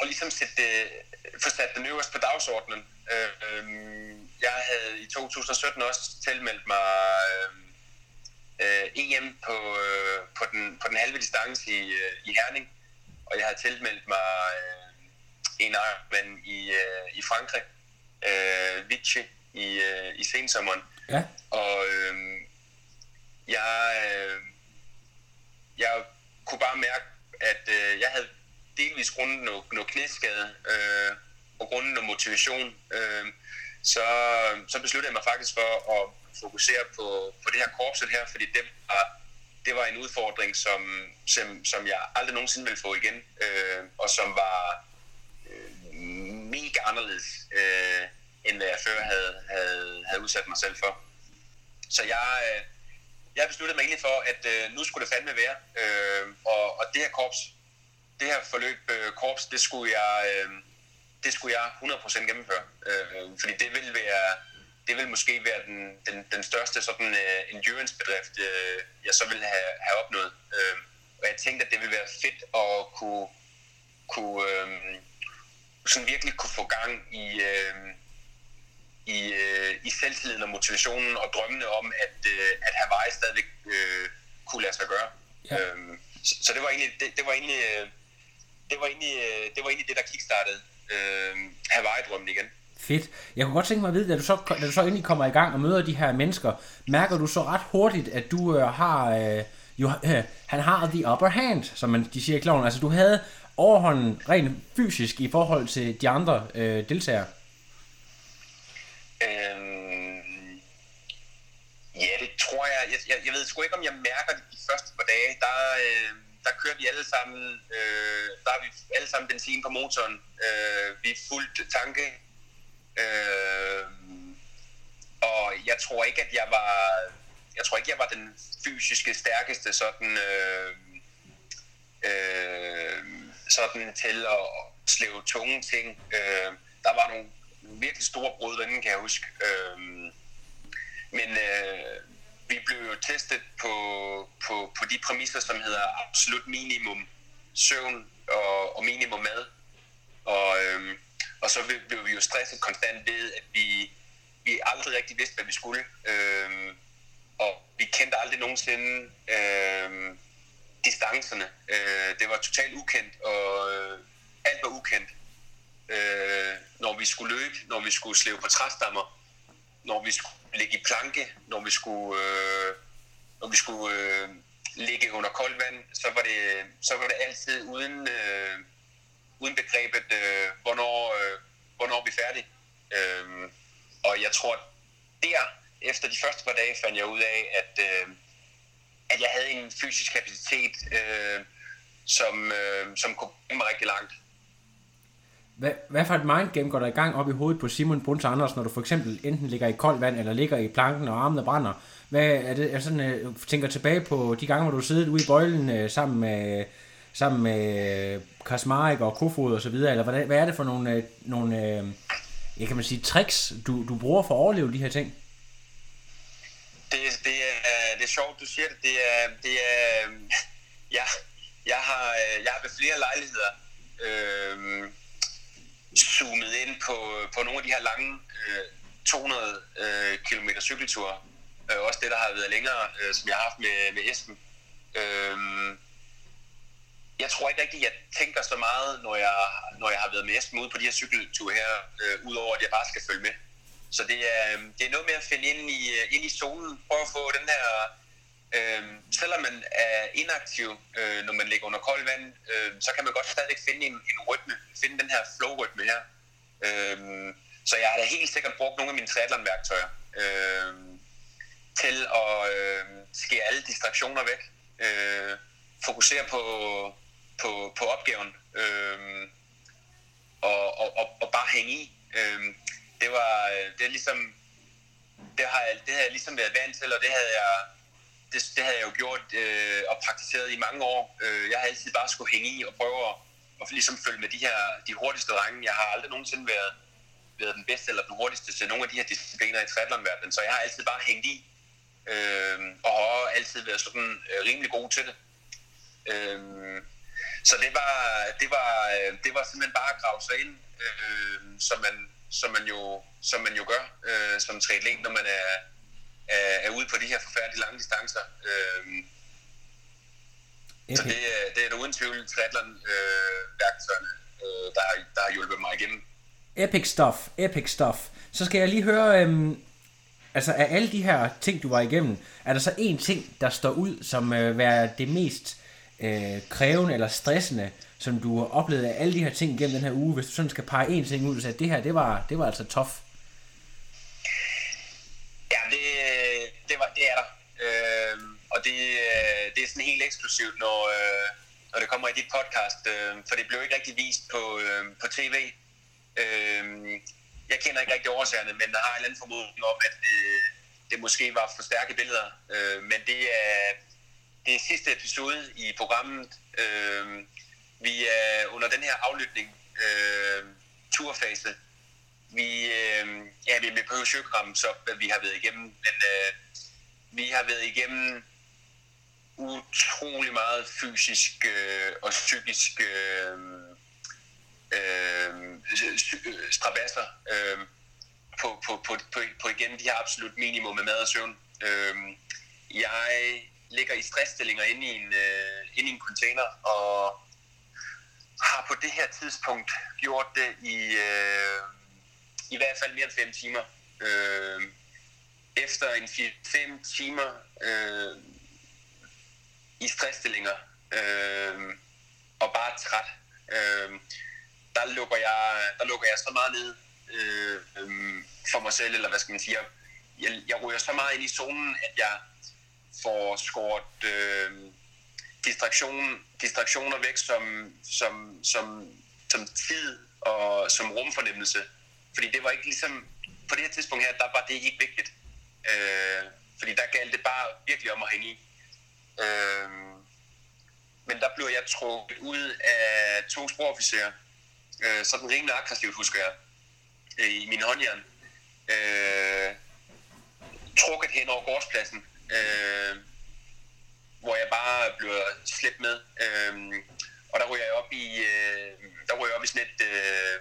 at ligesom sætte det, få sat den øverst på dagsordenen. Øh, jeg havde i 2017 også tilmeldt mig øh, øh EM på, øh, på, den, på den halve distance i, øh, i Herning, og jeg havde tilmeldt mig øh, en Ironman i, øh, i Frankrig, øh, Vichy, i, øh, i sensommeren. Ja. Og øh, jeg, øh, jeg kunne bare mærke, at øh, jeg havde delvis grundet noget, noget knæskade øh, og grundet noget motivation. Øh, så, så besluttede jeg mig faktisk for at fokusere på, på det her korpset her, fordi det var, det var en udfordring, som, som, som jeg aldrig nogensinde ville få igen, øh, og som var anderledes, øh, end hvad jeg før havde, havde, havde udsat mig selv for. Så jeg, øh, jeg besluttede mig egentlig for, at øh, nu skulle det fandme være. Øh, og, og det her korps, det her forløb øh, korps, det skulle jeg, øh, det skulle jeg 100% gennemføre. Øh, fordi det ville være, det vil måske være den, den, den største sådan uh, endurance-bedrift, uh, jeg så ville have, have opnået. Uh, og jeg tænkte, at det ville være fedt at kunne, kunne uh, sådan virkelig kunne få gang i, uh, i, uh, i selvtilliden og motivationen og drømmene om, at, uh, at Hawaii stadigvæk uh, kunne lade sig gøre. Ja. Uh, så, så det var egentlig det, det var egentlig uh, det var egentlig uh, det var egentlig det der kickstartede uh, Hawaii-drømmen igen. Fedt. Jeg kunne godt tænke mig at vide, da du, så, da du så endelig kommer i gang og møder de her mennesker, mærker du så ret hurtigt, at du øh, har, øh, jo, øh, han har the upper hand, som man, de siger i kloven. Altså du havde overhånden rent fysisk i forhold til de andre øh, deltagere. Øhm, ja, det tror jeg. Jeg, jeg. jeg ved sgu ikke, om jeg mærker det de første par dage. Der, øh, der kører vi alle sammen, øh, der har vi alle sammen benzin på motoren. Øh, vi er fuldt tanke. Øh, og jeg tror ikke, at jeg var jeg tror ikke, jeg var den fysiske stærkeste sådan, øh, øh, sådan til at slæve tunge ting. Øh, der var nogle virkelig store brud derinde, kan jeg huske. Øh, men øh, vi blev jo testet på, på, på de præmisser, som hedder absolut minimum søvn og, og minimum mad. Og, øh, og så blev vi jo stresset konstant ved, at vi, vi aldrig rigtig vidste, hvad vi skulle. Øh, og vi kendte aldrig nogensinde øh, distancerne. Øh, det var totalt ukendt, og øh, alt var ukendt. Øh, når vi skulle løbe, når vi skulle slæve på træstammer, når vi skulle ligge i planke, når vi skulle, øh, når vi skulle øh, ligge under koldt vand, så var det, så var det altid uden, øh, uden begrebet, øh, hvornår, øh, hvornår vi er færdige. Øh, og jeg tror, der, efter de første par dage, fandt jeg ud af, at, øh, at jeg havde en fysisk kapacitet, øh, som, øh, som kunne bringe mig rigtig langt. Hvad, hvad for et mindgame går der i gang op i hovedet på Simon Bruns Anders, når du for eksempel enten ligger i koldt vand, eller ligger i planken, og armene brænder? Hvad er det, jeg sådan, øh, tænker tilbage på de gange, hvor du sidder ude i bøjlen øh, sammen med, sammen med Kasmarik og Kofod og så videre, eller hvad, hvad er det for nogle, øh, nogle øh, jeg kan man sige, tricks, du, du bruger for at overleve de her ting? Det, det, er, det er sjovt, du siger det. Det er, det er øhm, ja, jeg, har, øh, jeg har ved flere lejligheder øh, zoomet ind på, øh, på nogle af de her lange øh, 200 øh, km cykelture. Øh, også det, der har været længere, øh, som jeg har haft med, med Esben. Øh, jeg tror ikke rigtigt, jeg tænker så meget, når jeg, når jeg har været med Esben ude på de her cykelture her, øh, udover at jeg bare skal følge med. Så det er, øhm, det er noget med at finde ind i, øh, ind i zonen, prøve at få den her Øh, selvom man er inaktiv, øh, når man ligger under koldt vand, øh, så kan man godt stadigvæk finde en, en rytme, finde den her flow-rytme her. Øh, så jeg har da helt sikkert brugt nogle af mine triathlon-værktøjer øh, til at øh, skære alle distraktioner væk. Øh, fokusere på, på, på opgaven øh, og, og, og, og bare hænge i. Øh, det var øh, det er ligesom det har, det har jeg ligesom været vant til, og det havde jeg det, det havde jeg jo gjort øh, og praktiseret i mange år. Øh, jeg har altid bare skulle hænge i og prøve at, at ligesom følge med de her de hurtigste drenge. Jeg har aldrig nogensinde været, været den bedste eller den hurtigste til nogle af de her discipliner i triathlonverdenen, så jeg har altid bare hængt i øh, og har altid været sådan øh, rimelig god til det. Øh, så det var, det var, øh, det var simpelthen bare at grave sig ind, øh, så man, som, man jo, som man jo gør øh, som triatlet, når man er, er, er ude på de her forfærdelige lange distancer. Øhm, så det, det er da uden tvivl triathlon-værktøjerne, øh, der, der har hjulpet mig igennem. Epic stuff, epic stuff. Så skal jeg lige høre, øhm, altså af alle de her ting, du var igennem, er der så en ting, der står ud som øh, være det mest øh, krævende eller stressende, som du har oplevet af alle de her ting gennem den her uge, hvis du sådan skal pege en ting ud, og sige, at det her, det var, det var altså tof? Ja, det, det, var, det er der. Øh, og det, øh, det er sådan helt eksklusivt, når, øh, når det kommer i dit podcast, øh, for det blev ikke rigtig vist på, øh, på tv. Øh, jeg kender ikke rigtig årsagerne, men der har en eller anden formodning om, at det, det måske var for stærke billeder. Øh, men det er, det er sidste episode i programmet. Øh, vi er under den her aflytning, øh, turfase, vi, øh, ja, vi behøver jo ikke ramme så, hvad vi har været igennem, men øh, vi har været igennem utrolig meget fysisk øh, og psykisk øh, øh, strabasser øh, på, på, på, på, på igen de her absolut minimum med mad og søvn. Øh, jeg ligger i stressstillinger inde i en, øh, inde i en container og har på det her tidspunkt gjort det i øh, i hvert fald mere end 5 timer. Øh, efter en 4-5 timer øh, i stressstillinger øh, og bare træt, øh, der, lukker jeg, der lukker jeg så meget ned øh, øh, for mig selv, eller hvad skal man sige, jeg, jeg, jeg ryger så meget ind i zonen, at jeg får skåret øh, distraktion, distraktioner væk som, som, som, som tid og som rumfornemmelse. Fordi det var ikke ligesom, på det her tidspunkt her, der var det ikke vigtigt. Øh, fordi der galt det bare virkelig om at hænge i. Øh, men der blev jeg trukket ud af to sprofficerer, øh, sådan rimelig aggressivt, husker jeg, øh, i min håndjern. Øh, trukket hen over gårdspladsen, øh, hvor jeg bare bliver slæbt med. Øh, og der ryger jeg op i, øh, der ryger jeg op i sådan et, øh,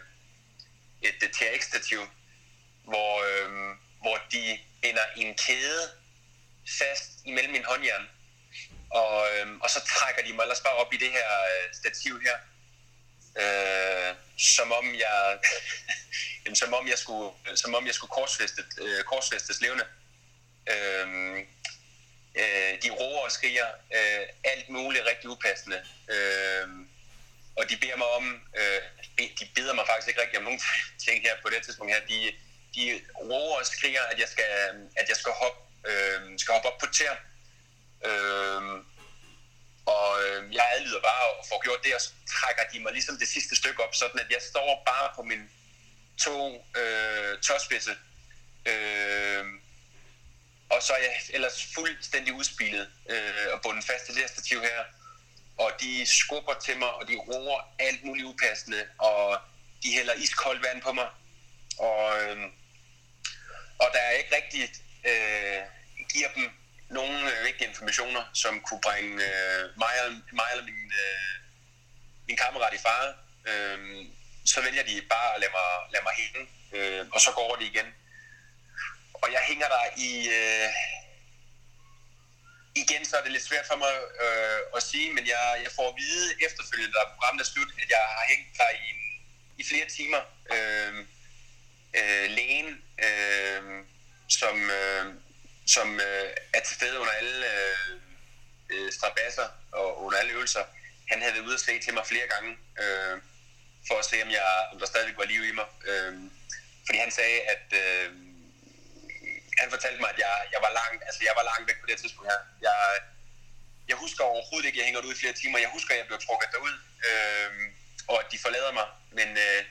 et, øh, et TRX-stativ, hvor, øh, hvor de binder en kæde fast imellem min håndjern. Og, øh, og så trækker de mig ellers bare op i det her øh, stativ her. Øh, som om jeg jamen, som om jeg skulle som om jeg skulle korsfæstet, øh, korsfæstes levende. Øh, øh, de roer og skriger øh, alt muligt rigtig upassende. Øh, og de beder mig om, øh, de beder mig faktisk ikke rigtig om nogen ting her på det tidspunkt her. De, de roer og skriger, at jeg skal, at jeg skal hoppe, øh, skal hoppe op på tæer. Øh, og øh, jeg adlyder bare og får gjort det, og så trækker de mig ligesom det sidste stykke op, sådan at jeg står bare på min to øh, tåspidse. Øh, og så er jeg ellers fuldstændig udspillet øh, og bundet fast til det her stativ her. Og de skubber til mig, og de roer alt muligt upassende, og de hælder iskoldt vand på mig. Og, øh, og der er ikke rigtig øh, giver dem nogle øh, vigtige informationer, som kunne bringe øh, mig, og, mig eller min, øh, min kammerat i fare. Øh, så vælger de bare at lade mig, lade mig hænge, øh, og så går det igen. Og jeg hænger der i... Øh, igen, så er det lidt svært for mig øh, at sige, men jeg, jeg får at vide efterfølgende, da programmet er slut, at jeg har hængt der i, i flere timer. Øh, øh, lægen, øh, som, øh, som øh, er til stede under alle øh, øh strabasser og under alle øvelser, han havde været ude og se til mig flere gange, øh, for at se, om, jeg, om der stadig var liv i mig. Øh, fordi han sagde, at øh, han fortalte mig, at jeg, jeg, var langt, altså jeg var langt væk på det tidspunkt her. Jeg, jeg husker overhovedet ikke, at jeg hænger ud i flere timer. Jeg husker, at jeg blev trukket derud, øh, og at de forlader mig. Men, øh,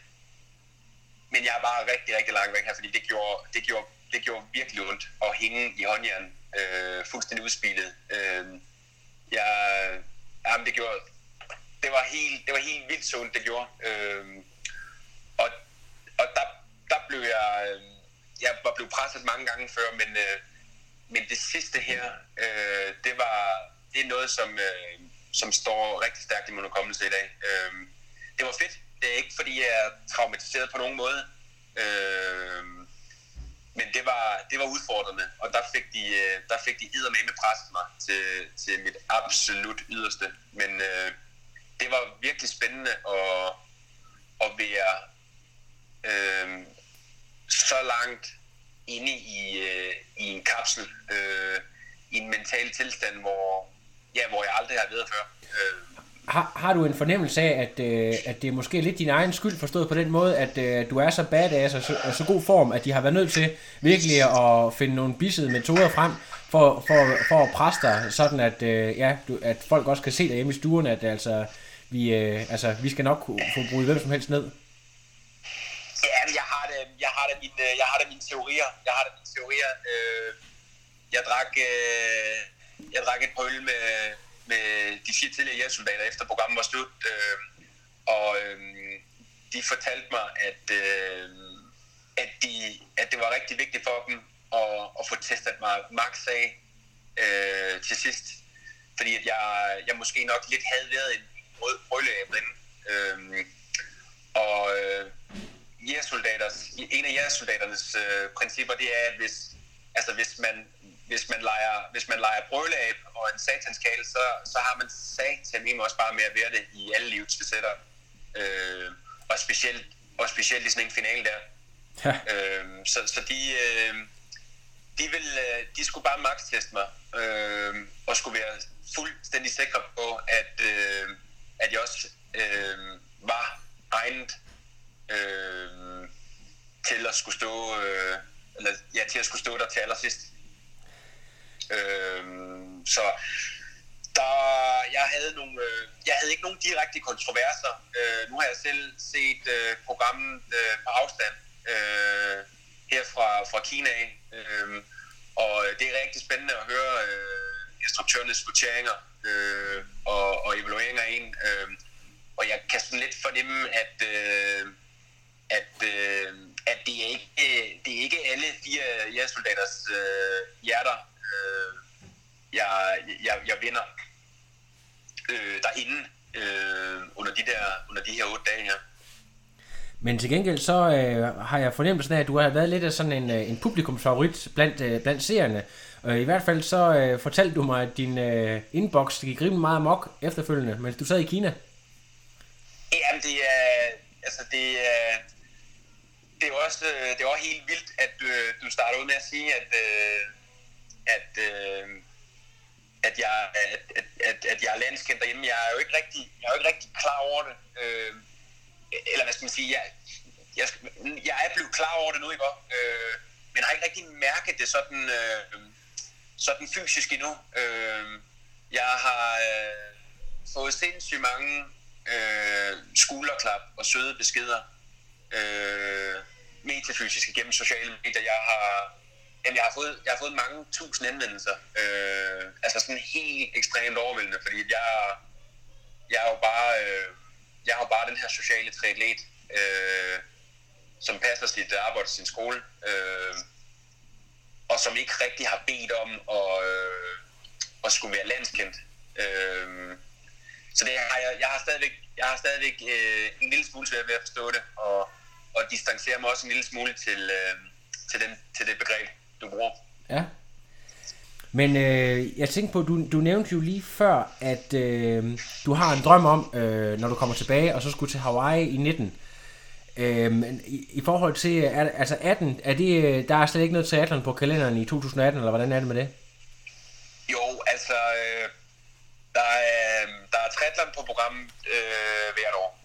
men jeg er bare rigtig, rigtig langt væk her, fordi det gjorde, det gjorde, det gjorde virkelig ondt at hænge i håndjern, øh, fuldstændig udspillet. Øh, jeg, jamen det gjorde, det var helt, det var helt vildt sundt, ondt, det gjorde. Øh, og, og der, der blev jeg, øh, jeg var blevet presset mange gange før, men, øh, men det sidste her, øh, det var det er noget, som, øh, som står rigtig stærkt i min hukommelse i dag. Øh, det var fedt. Det er ikke, fordi jeg er traumatiseret på nogen måde. Øh, men det var, det var udfordrende, og der fik de, øh, der fik de med med presset mig til, til mit absolut yderste. Men øh, det var virkelig spændende at, at være øh, så langt inde i, øh, i en kapsel, øh, i en mental tilstand, hvor, ja, hvor jeg aldrig har været før. Øh, har, har du en fornemmelse af, at, øh, at det er måske lidt din egen skyld forstået på den måde, at øh, du er så badass og så, og så god form, at de har været nødt til virkelig at finde nogle bissede metoder frem for, for, for at presse dig, sådan at, øh, ja, du, at folk også kan se dig hjemme i stuerne, at altså, vi, øh, altså, vi skal nok kunne få brugt hvem som helst ned. Ja, jeg Øhm, jeg har da mine, øh, jeg har da mine teorier. Jeg har da mine teorier. Øh, jeg drak, øh, jeg drak et par øl med, med de fire tidligere hjælpsoldater efter programmet var slut. Øh, og øh, de fortalte mig, at, øh, at, de, at det var rigtig vigtigt for dem at, at få testet mig max af øh, til sidst. Fordi at jeg, jeg måske nok lidt havde været en rød brølleæble. Øh, og øh, jægersoldaters, en af jægersoldaternes øh, principper, det er, at hvis, altså hvis man, hvis man leger, hvis man leger brøleab og en satanskale, så, så har man satan også bare med at være det i alle livets facetter. Øh, og specielt, og specielt i sådan en finale der. Ja. Øh, så, så de, øh, de, vil, øh, de skulle bare max teste mig, øh, og skulle være fuldstændig sikre på, at, øh, at jeg også øh, var egnet øh, til at skulle stå, øh, eller ja, til at skulle stå der til allersidst. Øh, så der, jeg havde nogle, øh, jeg havde ikke nogen direkte kontroverser. Øh, nu har jeg selv set øh, programmet øh, på afstand øh, her fra, fra Kina. Øh, Og det er rigtig spændende at høre øh, instruktørernes vurderinger øh, og, og evalueringer af en. Øh, og jeg kan sådan lidt fornemme, at, øh, at, øh, at det, er ikke, det er ikke alle fire jægersoldaters øh, hjerter, øh, jeg, jeg, jeg vinder øh, derinde øh, under, de der, under de her otte dage her. Men til gengæld så øh, har jeg fornemmelsen af, at du har været lidt af sådan en, øh, en publikumsfavorit blandt, øh, blandt seerne. Øh, I hvert fald så øh, fortalte du mig, at din øh, inbox gik rimelig meget amok efterfølgende, mens du sad i Kina. Jamen, det er, altså det er, det er også, øh, det er også helt vildt, at øh, du starter ud med at sige, at, øh, at, øh, at, jeg, at, at, at, at jeg er landskendt derhjemme. Jeg er jo ikke rigtig, jeg er jo ikke rigtig klar over det. Øh, eller hvad skal man sige, jeg, jeg, jeg er blevet klar over det nu, ikke? Øh, men har ikke rigtig mærket det sådan, øh, sådan fysisk endnu. Øh, jeg har øh, fået sindssygt mange øh, skulderklap og søde beskeder. Øh, metafysiske gennem sociale medier. Jeg har, jamen, jeg har, fået, jeg har fået mange tusind anvendelser. Øh, altså sådan helt ekstremt overvældende, fordi jeg, jeg er jo bare... Øh, jeg har bare den her sociale triatlet, øh, som passer sit arbejde og sin skole, øh, og som ikke rigtig har bedt om at, øh, at skulle være landskendt. Øh, så det har jeg, jeg har stadigvæk, jeg har stadigvæk øh, en lille smule svært ved at forstå det, og, og distancere mig også en lille smule til, øh, til, den, til det begreb, du bruger. Ja. Men øh, jeg tænkte på, du, du nævnte jo lige før, at øh, du har en drøm om, øh, når du kommer tilbage, og så skulle til Hawaii i 19. Øh, i, I forhold til, er, altså 18, er det, der er slet ikke noget triathlon på kalenderen i 2018, eller hvordan er det med det? Jo, altså, øh, der, er, der er triathlon på programmet øh, hvert år.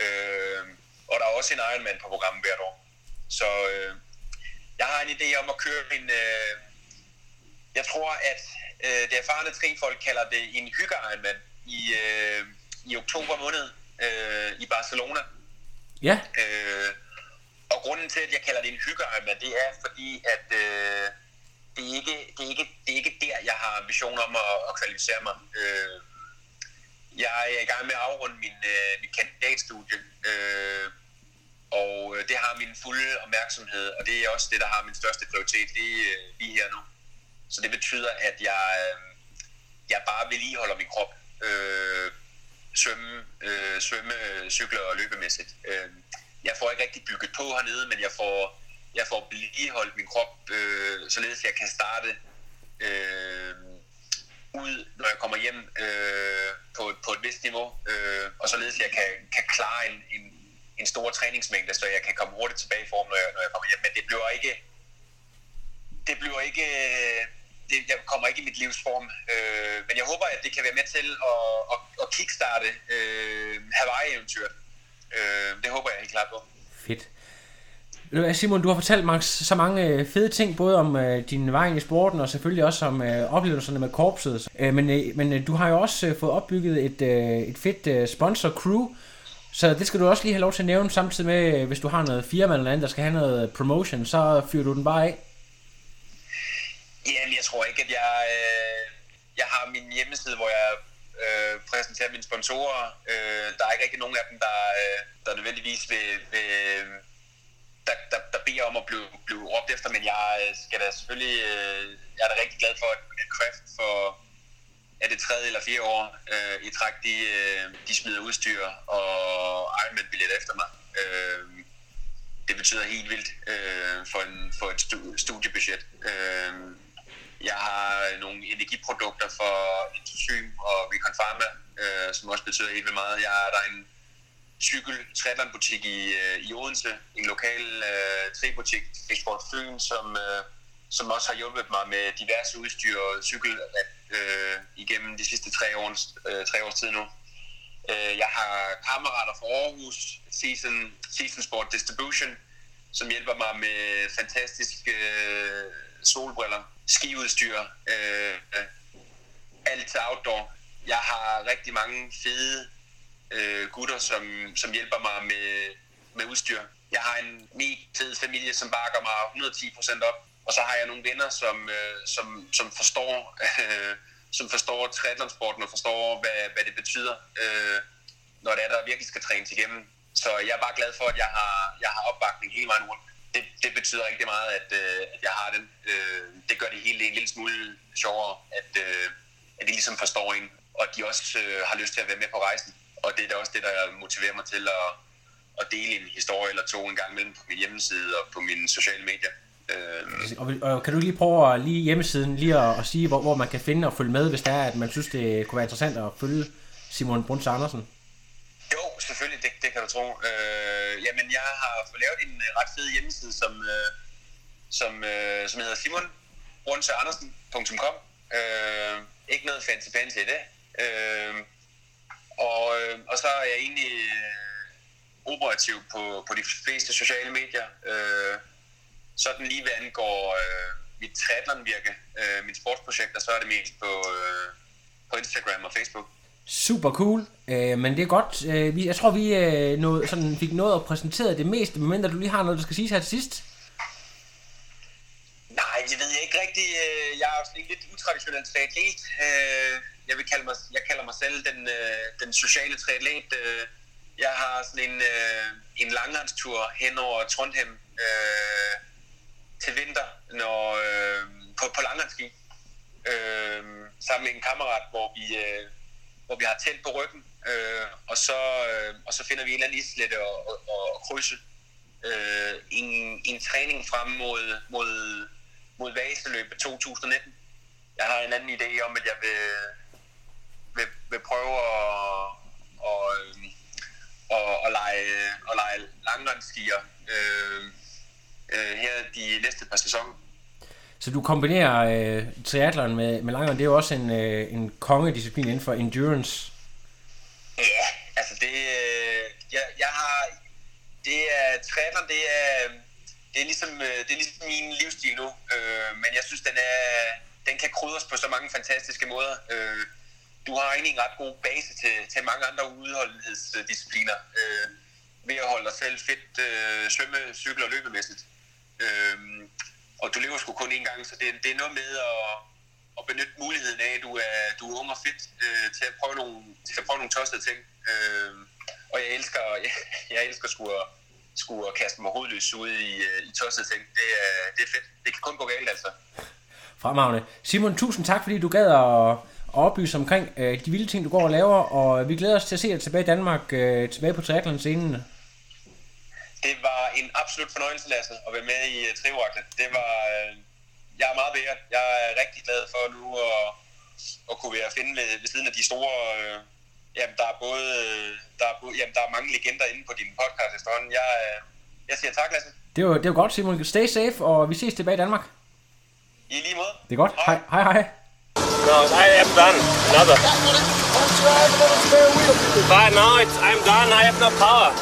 Øh, og der er også en Ironman på programmet hvert år. Så øh, jeg har en idé om at køre en... Øh, jeg tror, at øh, det erfarne trifolk kalder det en hygge Ironman i, øh, i oktober måned øh, i Barcelona. Ja. Øh, og grunden til, at jeg kalder det en hygge Ironman, det er fordi, at øh, det, er ikke, det, er ikke, det er ikke der, jeg har ambitioner om at, at kvalificere mig. Øh, jeg er i gang med at afrunde min, øh, min kandidatstudie, øh, og øh, det har min fulde opmærksomhed, og det er også det, der har min største prioritet lige, øh, lige her nu. Så det betyder, at jeg, øh, jeg bare vedligeholder min krop. Øh, svømme, øh, svømme, cykler og løbemæssigt. Øh, jeg får ikke rigtig bygget på hernede, men jeg får, jeg får vedligeholdt min krop, øh, således jeg kan starte øh, ud, når jeg kommer hjem øh, på, på et vist niveau, øh, og således jeg kan, kan klare en, en, en stor træningsmængde, så jeg kan komme hurtigt tilbage i form, når jeg, når jeg kommer hjem. Men det bliver ikke, det bliver ikke, øh, det, jeg kommer ikke i mit livsform. Øh, men jeg håber, at det kan være med til at, at, at kickstarte øh, Hawaii-eventyret. Øh, det håber jeg helt klart på. Fedt. Simon, du har fortalt mig så mange øh, fede ting, både om øh, din vej ind i sporten, og selvfølgelig også om øh, oplevelserne med korpset. Øh, men øh, men øh, du har jo også øh, fået opbygget et, øh, et fedt øh, sponsor-crew, så det skal du også lige have lov til at nævne, samtidig med, øh, hvis du har noget firma eller andet, der skal have noget øh, promotion, så fyrer du den bare af. Jamen, jeg tror ikke, at jeg... Øh, jeg har min hjemmeside, hvor jeg øh, præsenterer mine sponsorer. Øh, der er ikke rigtig nogen af dem, der, øh, der nødvendigvis vil, vil der, der, der beder om at blive, blive råbt efter, men jeg øh, skal da selvfølgelig... Øh, jeg er da rigtig glad for, at Kraft for er det tredje eller fjerde år øh, i træk, de, øh, de smider udstyr og Ironman-billet efter mig. Øh, det betyder helt vildt øh, for, en, for et studiebudget. Øh, jeg har nogle energiprodukter for Intosym og Recon Pharma, øh, som også betyder helt vildt meget. Jeg er der en cykel butik i, øh, i Odense, en lokal øh, træbutik, Export Fyn, som, øh, som også har hjulpet mig med diverse udstyr og cykel øh, igennem de sidste tre års, øh, tre års tid nu. Øh, jeg har kammerater fra Aarhus, Season, Season Sport Distribution, som hjælper mig med fantastiske øh, solbriller, skiudstyr, øh, øh, alt til outdoor. Jeg har rigtig mange fede øh, gutter, som, som hjælper mig med, med udstyr. Jeg har en mega fed familie, som bakker mig 110% op. og så har jeg nogle venner, som, øh, som, som forstår, øh, som forstår triathlonsporten og forstår, hvad, hvad det betyder, øh, når det er, der virkelig skal trænes igennem. Så jeg er bare glad for, at jeg har, jeg har opbakning hele vejen rundt. Det, det betyder rigtig meget, at, øh, at jeg har den. Øh, det gør det hele en lille smule sjovere, at, øh, at de ligesom forstår en, og at de også øh, har lyst til at være med på rejsen. Og det er da også det, der motiverer mig til at, at dele en historie eller to en gang imellem på min hjemmeside og på mine sociale medier. Øh, Og, og kan du lige prøve at lige hjemmesiden lige at, at sige, hvor, hvor man kan finde og følge med, hvis det er, at man synes, det kunne være interessant at følge Simon Bruns Andersen? Jo, selvfølgelig, det, det kan du tro. Øh, jamen, jeg har fået lavet en øh, ret fed hjemmeside, som, øh, som, øh, som hedder simonbrunseandersen.com. Øh, ikke noget fancy fancy i det. Øh, og, øh, og så er jeg egentlig øh, operativ på, på de fleste sociale medier. Øh, sådan lige hvad angår øh, mit triathlonvirke, øh, mit sportsprojekter, så er det mest på, øh, på Instagram og Facebook. Super cool, øh, men det er godt. Øh, vi, jeg tror, vi øh, nåede, sådan, fik noget at præsentere det meste, medmindre du lige har noget, der skal siges her til sidst. Nej, det ved jeg ikke rigtigt. Øh, Jeg er sådan en lidt utraditionel triatlet. Øh, jeg, vil kalde mig, jeg kalder mig selv den, øh, den sociale triatlet. Øh, Jeg har sådan en, øh, en langrendstur hen over Trondheim øh, til vinter når, øh, på, på langrendsski. Øh, sammen med en kammerat, hvor vi, øh, hvor vi har telt på ryggen. Øh, og, så, øh, og så finder vi en eller anden islette og, og, og krydse øh, en, en træning frem mod, mod, mod Vaseløbet 2019. Jeg har en anden idé om, at jeg vil, vil, vil prøve at, og, og, og lege, og lege langrendsskier øh, øh, her de næste par sæsoner. Så du kombinerer øh, triathlon med, med langrend, det er jo også en, øh, en kongedisciplin inden for endurance. Ja, altså det, øh, jeg, jeg har, det er, triathlon, det er, det er ligesom, øh, det er ligesom min livsstil nu, øh, men jeg synes, den er, den kan krydres på så mange fantastiske måder. Øh, du har egentlig en ret god base til, til mange andre udholdenhedsdiscipliner, øh, ved at holde dig selv fedt øh, svømme, cykel og løbemæssigt. Øh, og du lever sgu kun én gang, så det, det er noget med at, at benytte muligheden af, at du er, du er ung og fedt øh, til, at prøve nogle, til at prøve nogle tossede ting. Øh, og jeg elsker, jeg, jeg elsker sgu at, sgu at kaste mig hovedløs ud i, øh, i tossede ting. Det er, det er fedt. Det kan kun gå galt, altså. Fremragende. Simon, tusind tak, fordi du gad at, at oplyse omkring øh, de vilde ting, du går og laver, og vi glæder os til at se dig tilbage i Danmark, øh, tilbage på triathlon-scenen. Det var en absolut fornøjelse, Lasse, at være med i uh. Det var... Øh, jeg er meget beæret. Jeg er rigtig glad for nu at, at kunne være at finde ved, ved siden af de store... Øh, jamen, der er både... øh, Der er, jamen, der er mange legender inde på din podcast efterhånden. Jeg, øh, jeg siger tak, Lasse. Det var, det var godt, Simon. Stay safe, og vi ses tilbage i Danmark. I lige måde. Det er godt. Hej, hej. hej. No, I am done. Another. But no, it's, I'm done. I have no power.